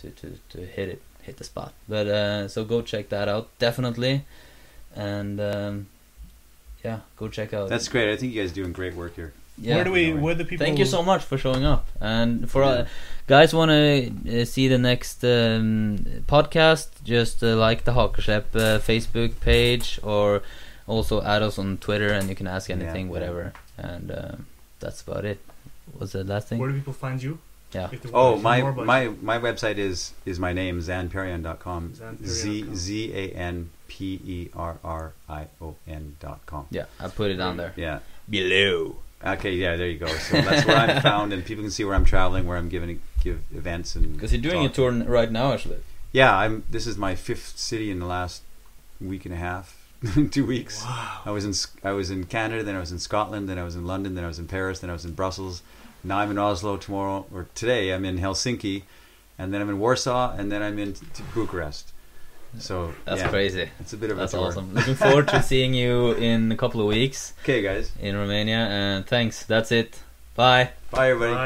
to to, to hit it hit the spot. But uh, so go check that out definitely, and um, yeah, go check out. That's great. I think you guys are doing great work here. Yeah. Where do we? Where the people? Thank you so much for showing up. And for Yeah. uh, guys want to uh, see the next um, podcast, just uh, like the Hakerslepp uh, Facebook page, or also add us on Twitter, and you can ask anything, yeah. whatever. And um, that's about it. What's the last thing? Where do people find you? Yeah. Oh, my my you? my website is is my name zanperrion.com. Z Zanperrion.com. Z A N P E R R I O N dot com. Yeah, I put it on there Yeah. below. Okay. Yeah. There you go. So that's where I'm found, and people can see where I'm traveling, where I'm giving give events and. Because you're doing a tour right now, actually. Yeah. I'm. This is my fifth city in the last week and a half, two weeks. Wow. I was in S- I was in Canada, then I was in Scotland, then I was in London, then I was in Paris, then I was in Brussels. Now I'm in Oslo tomorrow or today. I'm in Helsinki, and then I'm in Warsaw, and then I'm in t- Bucharest. So That's yeah, crazy. It's a bit of That's a tour. awesome. Looking forward to seeing you in a couple of weeks Okay, guys. in Romania. And thanks. That's it. Bye. Bye, everybody. Bye.